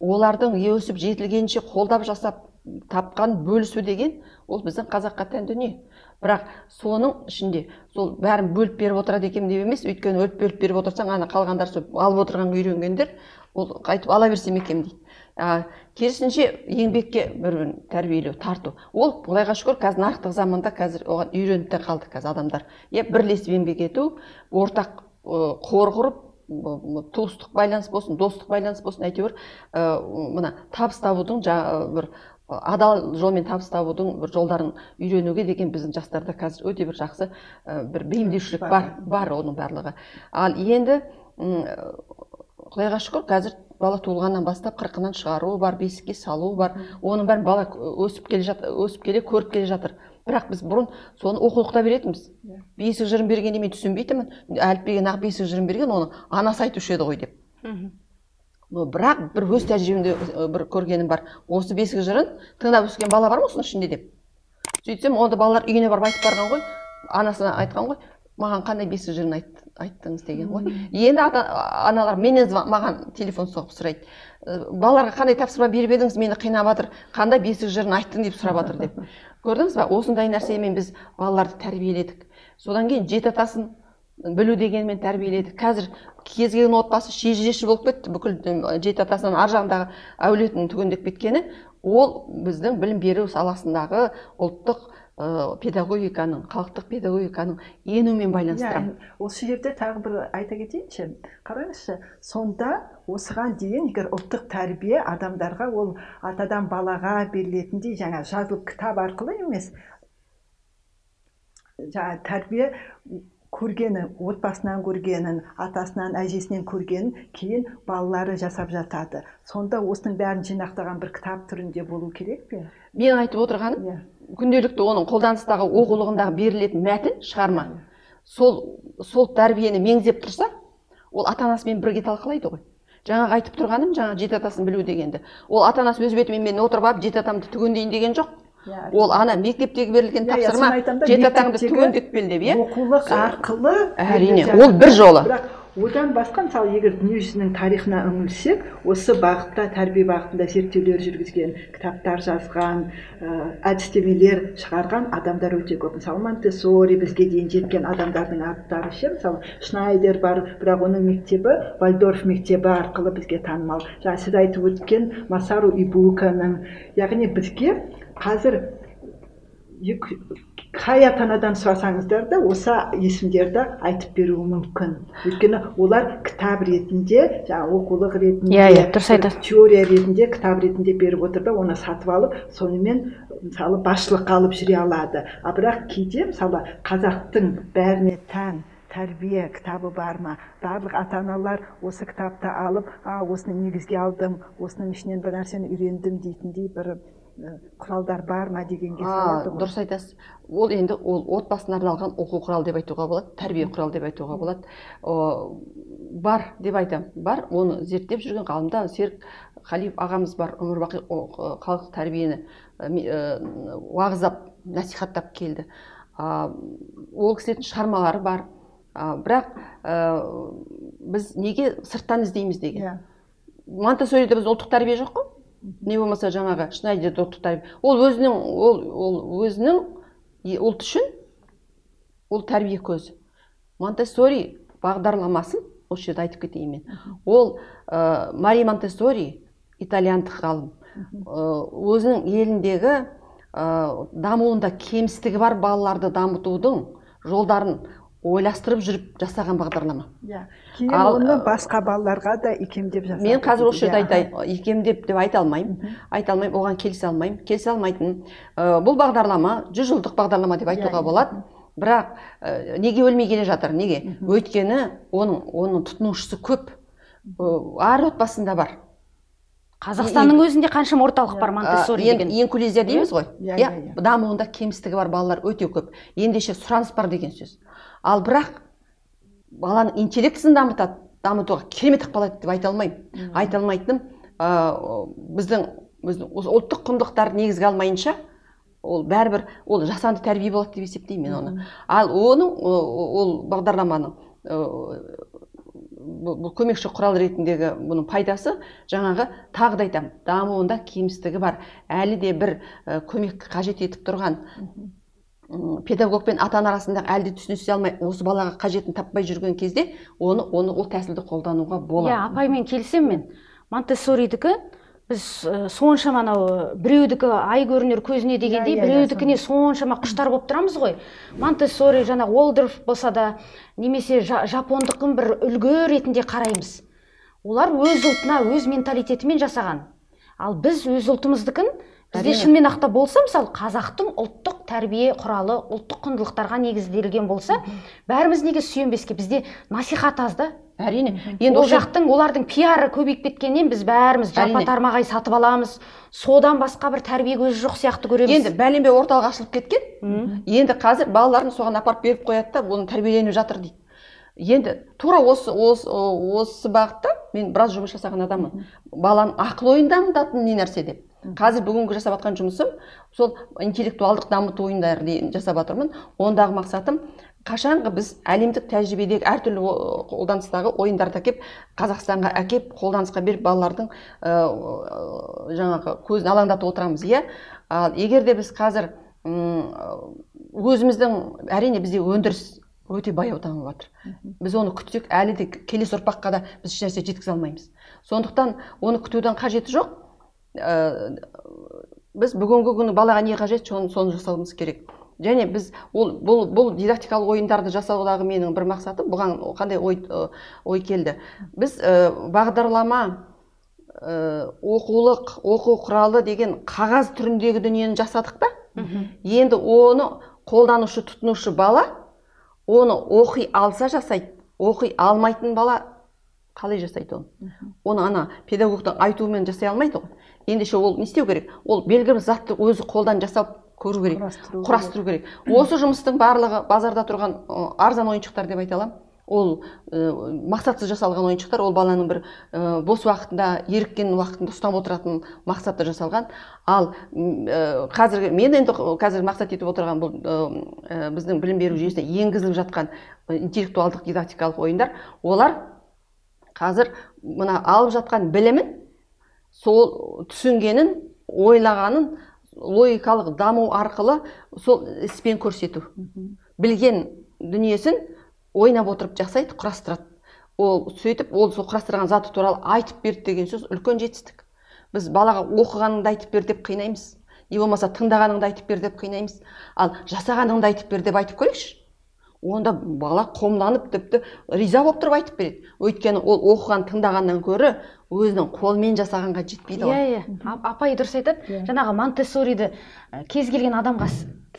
Олардың өсіп жетілгенше қолдап жасап тапқан бөлісу деген ол біздің қазаққа тән дүние. Бірақ соның ішінде сол бәрін бөліп беріп отырады екенмін деп емес өйткені бөліп бөліп беріп отырсаң ана қалғандар сол алып отырғанға үйренгендер ол қайтып ала берсем екен дейді. А, керісінше еңбекке бір бірін тәрбиелеу тарту. Ол құдайға шүкір қазір нарықтық заманда қазір оған үйреніп те қалды қазір адамдар. Иә бірлесіп еңбек ету ортақ қор құрып туыстық байланыс болсын достық байланыс болсын әйтеуір мына табыс табудың бір адал жолмен табыс табудың бір жолдарын үйренуге деген біздің жастарда қазір өте бір жақсы бір бейімдеушілік бар бар оның барлығы. Ал енді құдайға шүкір қазір бала туылғаннан бастап қырқынан шығару бар бесікке салу бар. Оның бәрін бала өсіп келе жат, өсіп келе көріп келе жатыр. Бірақ біз бұрын соны оқулықта беретінбіз. Иә. бесік жырын бергенде мен түсінбейтінмін. Әліпбиге нақ бесік жырын берген оны анасы айтушы еді ғой деп. Бірақ бір өз тәжірибемде бір көргенім бар. Осы бесік жырын тыңдап өскен бала бар ма осының ішінде деп? Сөйтсем онда балалар үйіне барып айтып барған ғой анасына айтқан ғой маған қандай бесік жырын айт, айттыңыз деген ғой. Енді ата аналар менен маған телефон соғып сұрайды. Балаларға қандай тапсырма беріп едіңіз? Мені қинап жатыр қандай бесік жырын айттың? деп сұрап жатыр деп. <laughs> Көрдіңіз ба осындай нәрсемен біз балаларды тәрбиеледік. Содан кейін жеті атасын білу дегенмен тәрбиеледік. Қазір кез келген отбасы шежіреші болып кетті. Бүкіл жеті атасынан ар жағындағы әулетін түгендеп кеткені ол біздің білім беру саласындағы ұлттық ә, педагогиканың халықтық педагогиканың енуімен байланыстырамын. иә, осы жерде тағы бір айта кетейінші. Қараңызшы сонда осыған дейін егер ұлттық тәрбие адамдарға ол атадан балаға берілетіндей жаңа жазылып кітап арқылы емес жаңа тәрбие көргені отбасынан көргенін атасынан әжесінен көргенін кейін балалары жасап жатады. Сонда осының бәрін жинақтаған бір кітап түрінде болу керек пе? Мен айтып отырғаным yeah. Иә. күнделікті оның қолданыстағы оқулығындағы берілетін мәтін шығарма. Сол сол тәрбиені меңзеп тұрса ол ата анасымен бірге талқылайды ғой. Жаңағы айтып тұрғаным жаңа жеті атасын білу дегенді. Ол ата анасы өз бетімен мен отырып алып жеті атамды түгендейін деген жоқ. Иә. Ол ана мектептегі берілген иә, иә, тапсырма жеті атаңды түгендеп кел деп иә? оқулық арқылы әрине ол бір жолы. бірақ одан басқа мысалы егер дүниежүзінің тарихына үңілсек осы бағытта тәрбие бағытында зерттеулер жүргізген кітаптар жазған ә, әдістемелер шығарған адамдар өте көп. Мысалы монтессори бізге дейін жеткен адамдардың аттары ше мысалы шнайдер бар бірақ оның мектебі вальдорф мектебі арқылы бізге танымал. Жаңа сіз айтып өткен масару ибуканың яғни бізге қазір қай ата анадан сұрасаңыздар да осы есімдерді айтып беруі мүмкін. Өйткені олар кітап ретінде жаңағы оқулық ретінде иә иә дұрыс айтасыз теория ретінде кітап ретінде беріп отыр да оны сатып алып сонымен мысалы басшылыққа алып жүре алады. А бірақ кейде мысалы қазақтың бәріне тән тәрбие кітабы бар ма? Барлық ата аналар осы кітапты алып а осыны негізге алдым осының ішінен бір нәрсені үйрендім дейтіндей бір құралдар бар ма дегенге салады дұрыс айтасыз. Ол енді ол отбасына арналған оқу құралы деп айтуға болады тәрбие құралы деп айтуға болады. О, бар деп айтамын бар оны зерттеп жүрген ғалымда серік халиев ағамыз бар өмір бақи халық тәрбиені уағыздап насихаттап келді. А, ол кісілердің шығармалары бар. А, бірақ ә, біз неге сырттан іздейміз деген? Yeah. Иә. монтессориде біз ұлттық тәрбие жоқ қой. Не болмаса жаңағы шнайдер ол өзінің ол ол өзінің ұлт үшін ол тәрбие көзі. Монтессори бағдарламасын осы жерде айтып кетейін мен. Ол ә, мари монтессори итальяндық ғалым. Өзінің еліндегі ә, дамуында кемістігі бар балаларды дамытудың жолдарын ойластырып жүріп жасаған бағдарлама. Иә. Кейін оны басқа балаларға да икемдеп жасады мен қазір осы жерде айтайын икемдеп деп айта алмаймын. Айта алмаймын оған келісе алмаймын. Келісе алмайтыным ә, бұл бағдарлама жүз жылдық бағдарлама деп айтуға болады. Бірақ ә, неге өлмей келе жатыр неге? Өйткені оның оның тұтынушысы көп. Әр отбасында бар. Қазақстанның өзінде қаншама орталық бар монтессори енді деген. инклюзия дейміз ғой? Иә, иә иә, иә. дамуында кемістігі бар балалар өте көп. Ендеше сұраныс бар деген сөз. Ал бірақ баланың интеллектісін дамытады дамытуға керемет ықпал етеді деп айта алмаймын. Айта алмайтыным ә, біздің біздің осы ұлттық құндылықтарды негізге алмайынша ол бәрібір ол жасанды тәрбие болады деп есептеймін мен оны. Ал оның ол бағдарламаның бұл бұл көмекші құрал ретіндегі бұның пайдасы жаңағы тағы да айтамын дамуында кемістігі бар. Әлі де бір көмек қажет етіп тұрған. Педагог пен ата ана арасында әлі де түсінісе алмай осы балаға қажетін таппай жүрген кезде оны оны ол тәсілді қолдануға иә болады апаймен келісемін мен. Монтессоридікі біз ә, соншама анау біреудікі ай көрінер көзіне дегендей Иә, иә, иә, біреудікіне соншама құштар болып тұрамыз ғой. Монтессори жаңа уолдорф болса да немесе жа, жапондықын бір үлгі ретінде қараймыз. Олар өз ұлтына өз менталитетімен жасаған. Ал біз өз ұлтымыздікін бізде шынымен ақта болса мысалы қазақтың ұлттық тәрбие құралы ұлттық құндылықтарға негізделген болса бәріміз неге сүйенбеске? Бізде насихат аз да. Әрине. Енді ол ол жақ жақтың олардың пиары көбейіп кеткеннен біз бәріміз жапа тармағай сатып аламыз. Содан басқа бір тәрбие көзі жоқ сияқты көреміз. Енді бәленбай орталық ашылып кеткен. Енді қазір балаларын соған апарып беріп қояды да оны тәрбиеленіп жатыр дейді. Енді тура осы осы осы бағытта мен біраз жұмыс жасаған адаммын. Баланың ақыл ойын дамытатын не нәрсе деп. Қазір бүгінгі жасап жатқан жұмысым сол интеллектуалдық дамыту ойындары жасап жатырмын. Ондағы мақсатым қашанғы біз әлемдік тәжірибедегі әртүрлі қолданыстағы ойындарды әкеп қазақстанға әкеп қолданысқа беріп балалардың ә, жаңағы көзін алаңдатып отырамыз иә? Ал егер де біз қазір өзіміздің әрине бізде өндіріс өте баяу дамып жатыр біз оны күтсек әлі де келесі ұрпаққа да біз ешнәрсе жеткізе алмаймыз. Сондықтан оны күтудің қажеті жоқ. Ә, біз бүгінгі күні балаға не қажет соны, соны жасауымыз керек. Және біз ол бұл бұл дидактикалық ойындарды жасаудағы менің бір мақсатым бұған қандай ой, ой келді? Біз ә, бағдарлама ә, оқулық оқу құралы деген қағаз түріндегі дүниені жасадық та енді оны қолданушы тұтынушы бала оны оқи алса жасайды оқи алмайтын бала қалай жасайды оны оны ана педагогтың айтуымен жасай алмайды ғой. Ендеше ол не істеу керек? Ол белгілі бір затты өзі қолдан жасап көру керек Құрастыру керек. осы жұмыстың барлығы базарда тұрған арзан ойыншықтар деп айта аламын. Ол ы, мақсатсыз жасалған ойыншықтар ол баланың бір ы, бос уақытында еріккен уақытында ұстап отыратын мақсатта жасалған. Ал ы, қазіргі мен енді қазір мақсат етіп отырған бұл ы, біздің білім беру жүйесіне енгізіліп жатқан интеллектуалдық дидактикалық ойындар олар қазір мына алып жатқан білімін сол түсінгенін ойлағанын логикалық даму арқылы сол іспен көрсету. Білген дүниесін ойнап отырып жасайды құрастырады. Ол сөйтіп ол сол құрастырған заты туралы айтып берді деген сөз үлкен жетістік. Біз балаға оқығаныңды айтып бер деп қинаймыз. Не болмаса тыңдағаныңды айтып бер деп қинаймыз. Ал жасағаныңды айтып бер деп айтып көрейікші. Онда бала қомданып тіпті риза болып тұрып айтып береді. Өйткені ол оқыған тыңдағаннан гөрі өзінің қолымен жасағанға жетпейді иә ғой. Иә А- апай дұрыс айтады. Иә. жаңағы монтессориді кез келген адамға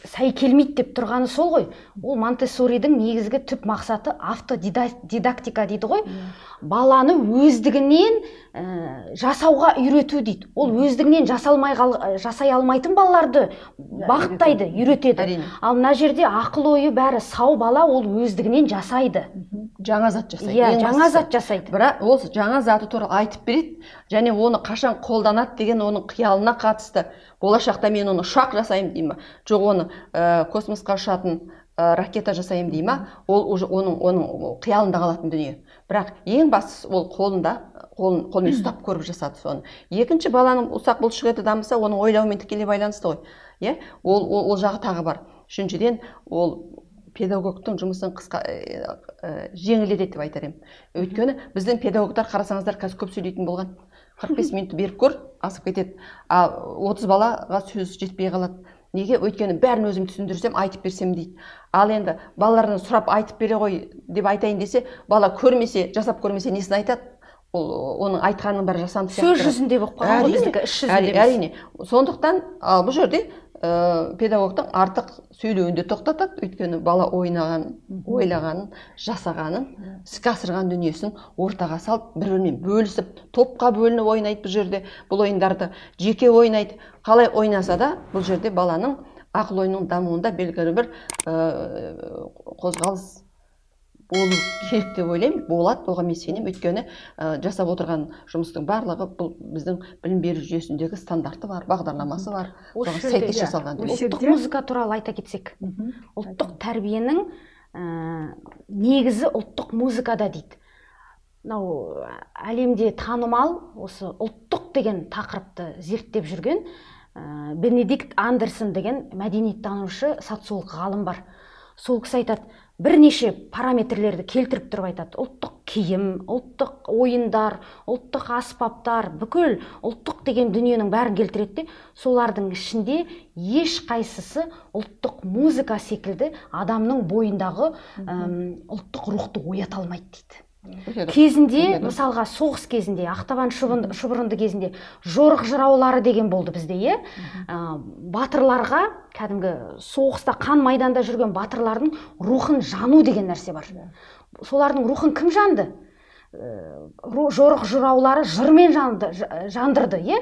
сай келмейді деп тұрғаны сол ғой. Ол монтессоридің негізгі түп мақсаты автодидактика дейді ғой. Баланы өздігінен ә, жасауға үйрету дейді. Ол өздігінен жасалмай қал, ә, жасай алмайтын балаларды бағыттайды үйретеді. әрине. Ал мына жерде ақыл ойы бәрі сау бала ол өздігінен жасайды. Жаңа зат жасайды. Иә жаңа зат жасайды. Бірақ ол жаңа заты туралы айтып береді және оны қашан қолданады деген оның қиялына қатысты. Болашақта мен оны ұшақ жасаймын дей ма? Жоқ оны ә, космосқа ұшатын ә, ракета жасаймын дей ма? Ол уже оның оның қиялында қалатын дүние. Бірақ ең бастысы ол қолында қолын қолмен ұстап <clears throat> көріп жасады соны. Екінші баланың ұсақ бұлшықеті дамыса оның ойлауымен тікелей байланысты ғой. Иә? Ол, ол, ол жағы тағы бар. Үшіншіден ол педагогтың жұмысын қысқа ә, ә, жеңілдетеді деп айтар едім. Өйткені біздің педагогтар қарасаңыздар қазір көп сөйлейтін болған. 45 минутты беріп көр асып кетеді. Ал 30 балаға сөз жетпей қалады. Неге? Өйткені бәрін өзім түсіндірсем айтып берсем дейді. Ал енді балалардан сұрап айтып бере ғой деп айтайын десе бала көрмесе жасап көрмесе несін айтады? Ол оның айтқанының бәрі жасанды сөз жүзінде болып қалған ғой біздікі іс жүзінде әрине. Сондықтан ал бұл жерде ә, педагогтың артық сөйлеуін де тоқтатады. Өйткені бала ойнаған ойлағанын жасағанын іске асырған дүниесін ортаға салып бір бірімен бөлісіп топқа бөлініп ойнайды бұл жерде бұл ойындарды. Жеке ойнайды. Қалай ойнаса да бұл жерде баланың ақыл ойының дамуында белгілі бір ә, қозғалыс болу керек деп ойлаймын. Болады оған мен сенемін. Өйткені ә, жасап отырған жұмыстың барлығы бұл біздің білім беру жүйесіндегі стандарты бар бағдарламасы бар. Соған сәйкес иә, жасалған ұлттық музыка туралы айта кетсек. Ұлттық тәрбиенің ә, негізі ұлттық музыкада дейді. Мынау әлемде танымал осы ұлттық деген тақырыпты зерттеп жүрген ә, бенедикт андерсон деген мәдениеттанушы социолог ғалым бар. Сол кісі айтады бірнеше параметрлерді келтіріп тұрып айтады ұлттық киім ұлттық ойындар ұлттық аспаптар бүкіл ұлттық деген дүниенің бәрін келтіреді де солардың ішінде ешқайсысы ұлттық музыка секілді адамның бойындағы ұлттық рухты оята алмайды дейді. Кезінде мысалға соғыс кезінде ақтабан шұбырынды кезінде жорық жыраулары деген болды бізде иә? Батырларға кәдімгі соғыста қан майданда жүрген батырлардың рухын жану деген нәрсе бар. Солардың рухын кім жанды? Жорық жыраулары жырмен жанды, жандырды иә?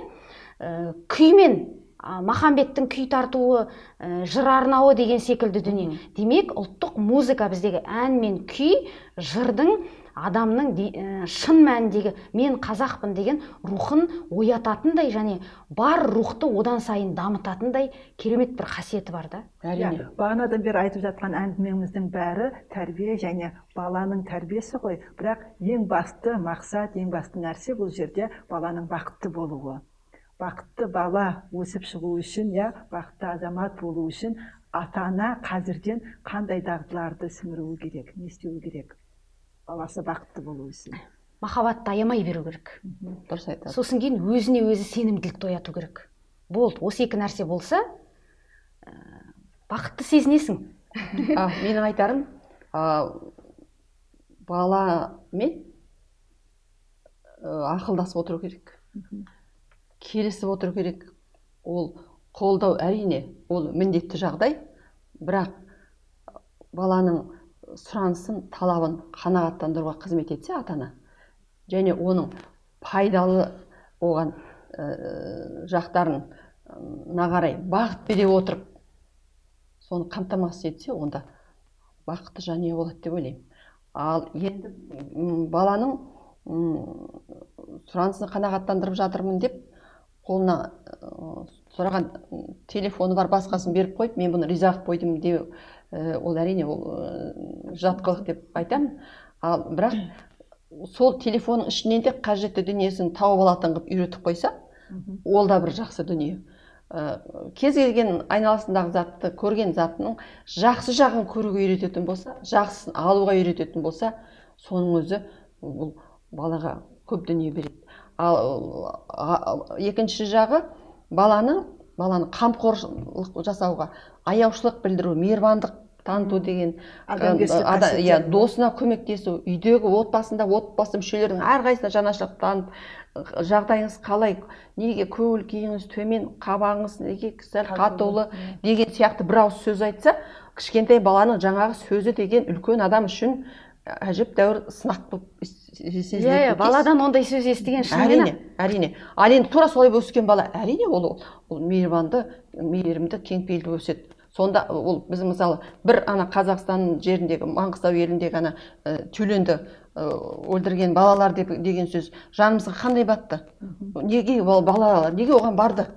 Күймен махамбеттің күй тартуы ә, жыр арнауы деген секілді дүние. Демек ұлттық музыка біздегі ән мен күй жырдың адамның де- ә, шын мәніндегі мен қазақпын деген рухын оятатындай және бар рухты одан сайын дамытатындай керемет бір қасиеті бар да. Әрине. Иә бағанадан бері айтып жатқан әңгімеміздің бәрі тәрбие және баланың тәрбиесі ғой. Бірақ ең басты мақсат ең басты нәрсе бұл жерде баланың бақытты болуы. Бақытты бала өсіп шығу үшін иә бақытты азамат болу үшін ата ана қазірден қандай дағдыларды сіңіруі керек не істеуі керек? Баласы бақытты болу үшін. Махаббатты аямай беру керек. Дұрыс айтады сосын кейін өзіне өзі сенімділікті ояту керек. Болды осы екі нәрсе болса ә, бақытты сезінесің. А, менің айтарым а, баламен ә, ақылдасып отыру керек. Келісіп отыру керек. Ол қолдау әрине ол міндетті жағдай. Бірақ баланың сұранысын талабын қанағаттандыруға қызмет етсе ата ана және оның пайдалы оған ә, жақтарын ына қарай бағыт бере отырып соны қамтамасыз етсе онда бақытты жанұя болады деп ойлаймын. Ал енді баланың сұранысын қанағаттандырып жатырмын деп қолына ы, сұраған телефоны бар басқасын беріп қойып мен бұны риза қылып қойдым деу ол әрине ол ы, жат қылық деп айтамын. Ал бірақ сол телефонның ішінен де қажетті дүниесін тауып алатын қылып үйретіп қойса ол да бір жақсы дүние. Ә, кез келген айналасындағы затты көрген затының жақсы жағын көруге үйрететін болса жақсысын алуға үйрететін болса соның өзі бұл балаға көп дүние береді. Ал екінші жағы баланы баланы қамқорлық жасауға аяушылық білдіру мейірбандық таныту деген иә досына көмектесу үйдегі отбасында отбасы мүшелерінің әрқайсысына жанашырлық танып жағдайыңыз қалай неге көңіл күйіңіз төмен қабағыңыз неге сәл қатулы деген сияқты бір ауыз сөз айтса кішкентай баланың жаңағы сөзі деген үлкен адам үшін әжептәуір сынақ болып сезіледі иә иә баладан ондай сөз естіген шынымен әрине әрине. Ал енді тура солай өскен бала әрине ол ол мейірбанды мейірімді кеңпейілді өседі. Сонда ол біз мысалы бір ана қазақстан жеріндегі маңғыстау еліндегі ана ә, тюленді ә, өлтірген балалар деп, деген сөз жанымызға қандай батты? Неге ол балалар неге оған барды?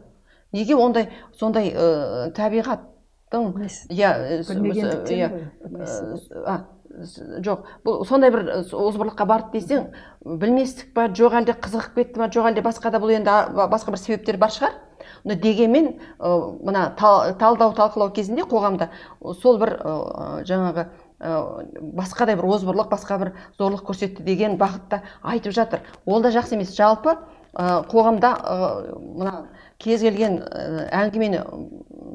Неге ондай сондай ә, табиғаттың иә жоқ бұл сондай бір озбырлыққа барды десең білместік па жоқ әлде қызығып кетті ма жоқ әлде басқа да бұл енді басқа бір себептер бар шығар. Но дегенмен мына тал- талдау талқылау кезінде қоғамда сол бір жаңағы басқадай бір озбырлық басқа бір зорлық көрсетті деген бағытта айтып жатыр. Ол да жақсы емес. Жалпы қоғамда мына кез келген ә, әңгімені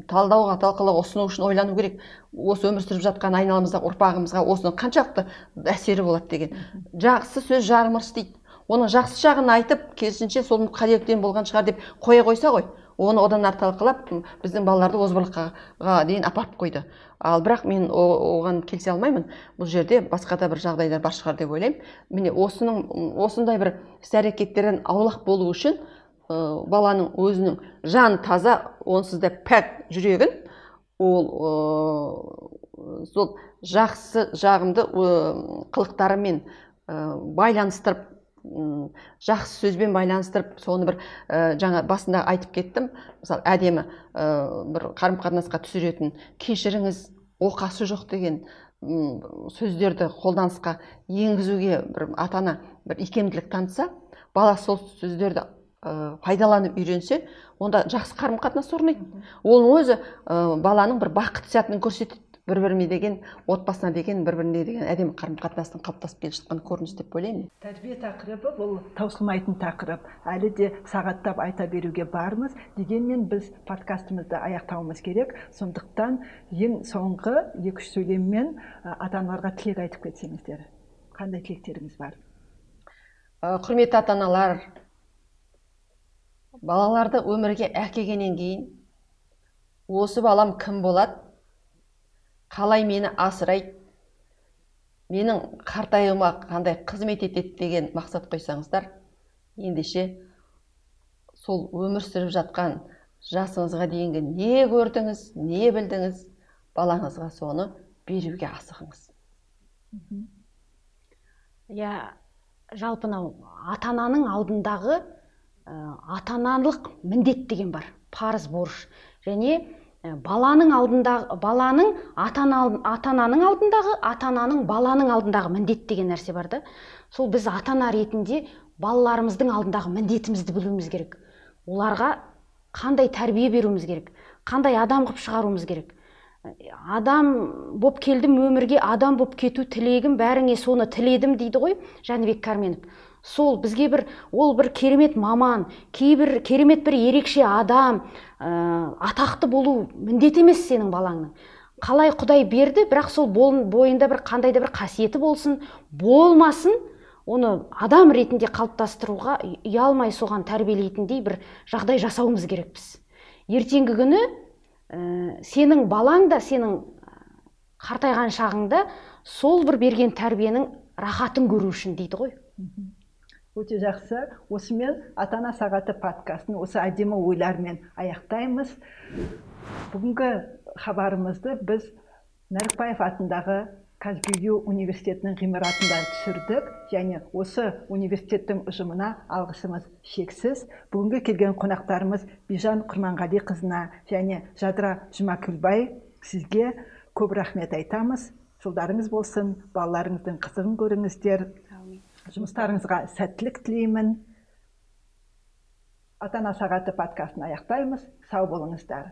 талдауға талқылауға ұсыну үшін ойлану керек. Осы өмір сүріп жатқан айналамыздағы ұрпағымызға осының қаншалықты әсері болады деген. Жақсы сөз жарым ырыс дейді. Оның жақсы жағын айтып керісінше сол қателіктен болған шығар деп қоя қойса ғой оны одан ары талқылап біздің балаларды озбырлыққа дейін апарып қойды. Ал бірақ мен оған келісе алмаймын. Бұл жерде басқа да бір жағдайлар бар шығар деп ойлаймын. Міне осының осындай бір іс әрекеттерден аулақ болу үшін баланың өзінің жаны таза онсыз да пәк жүрегін ол ә, сол жақсы жағымды қылықтарымен ә, байланыстырып жақсы сөзбен байланыстырып соны бір ә, жаңа басында айтып кеттім. Мысалы әдемі ә, бір қарым қатынасқа түсіретін кешіріңіз оқасы жоқ деген сөздерді қолданысқа енгізуге бір ата ана бір икемділік танытса бала сол сөздерді ә, пайдаланып үйренсе онда жақсы қарым қатынас орнайды. Ол өзі ә, баланың бір бақыт сәтін көрсетеді. Бір біріне деген отбасына деген бір біріне деген әдемі қарым қатынастың қалыптасып келе жатқан көрініс деп ойлаймын тәрбие тақырыбы бұл таусылмайтын тақырып. Әлі де сағаттап айта беруге бармыз дегенмен біз подкастымызды аяқтауымыз керек. Сондықтан ең соңғы екі үш сөйлеммен ата аналарға тілек айтып кетсеңіздер қандай тілектеріңіз бар? Құрметті ата аналар балаларды өмірге әкелгеннен кейін осы балам кім болады? Қалай мені асырайды? Менің қартаюыма қандай қызмет етеді деген мақсат қойсаңыздар ендеше сол өмір сүріп жатқан жасыңызға дейінгі не көрдіңіз не білдіңіз балаңызға соны беруге асығыңыз. Иә жалпы мынау ата ананың алдындағы ата аналық міндет деген бар парыз борыш. Және Э, баланың алдындағы баланың ата ананың алдындағы ата ананың баланың алдындағы міндет деген нәрсе бар да. Сол біз ата ана ретінде балаларымыздың алдындағы міндетімізді білуіміз керек. Оларға қандай тәрбие беруіміз керек қандай адам қылып шығаруымыз керек. Адам боп келдім өмірге адам боп кету тілегім бәріңе соны тіледім дейді ғой жәнібек кәрменов. Сол бізге бір ол бір керемет маман кейбір керемет бір ерекше адам ә, атақты болу міндет емес сенің балаңның. Қалай құдай берді бірақ сол бойында бір қандай да бір қасиеті болсын болмасын оны адам ретінде қалыптастыруға ұялмай соған тәрбиелейтіндей бір жағдай жасауымыз керекпіз. Ертеңгі күні ә, сенің балаң да сенің қартайған шағыңда сол бір берген тәрбиенің рахатын көру үшін дейді ғой. Өте жақсы. Осымен ата ана сағаты подкастын осы әдемі ойлармен аяқтаймыз. Бүгінгі хабарымызды біз нәрікбаев атындағы казгюю университетінің ғимаратында түсірдік. Және осы университеттің ұжымына алғысымыз шексіз. Бүгінгі келген қонақтарымыз бижан құрманғалиқызына және жадыра жұмакүлбай сізге көп рахмет айтамыз. Жолдарыңыз болсын балаларыңыздың қызығын көріңіздер. Жұмыстарыңызға сәттілік тілеймін ата ана сағаты подкастын аяқтаймыз сау болыңыздар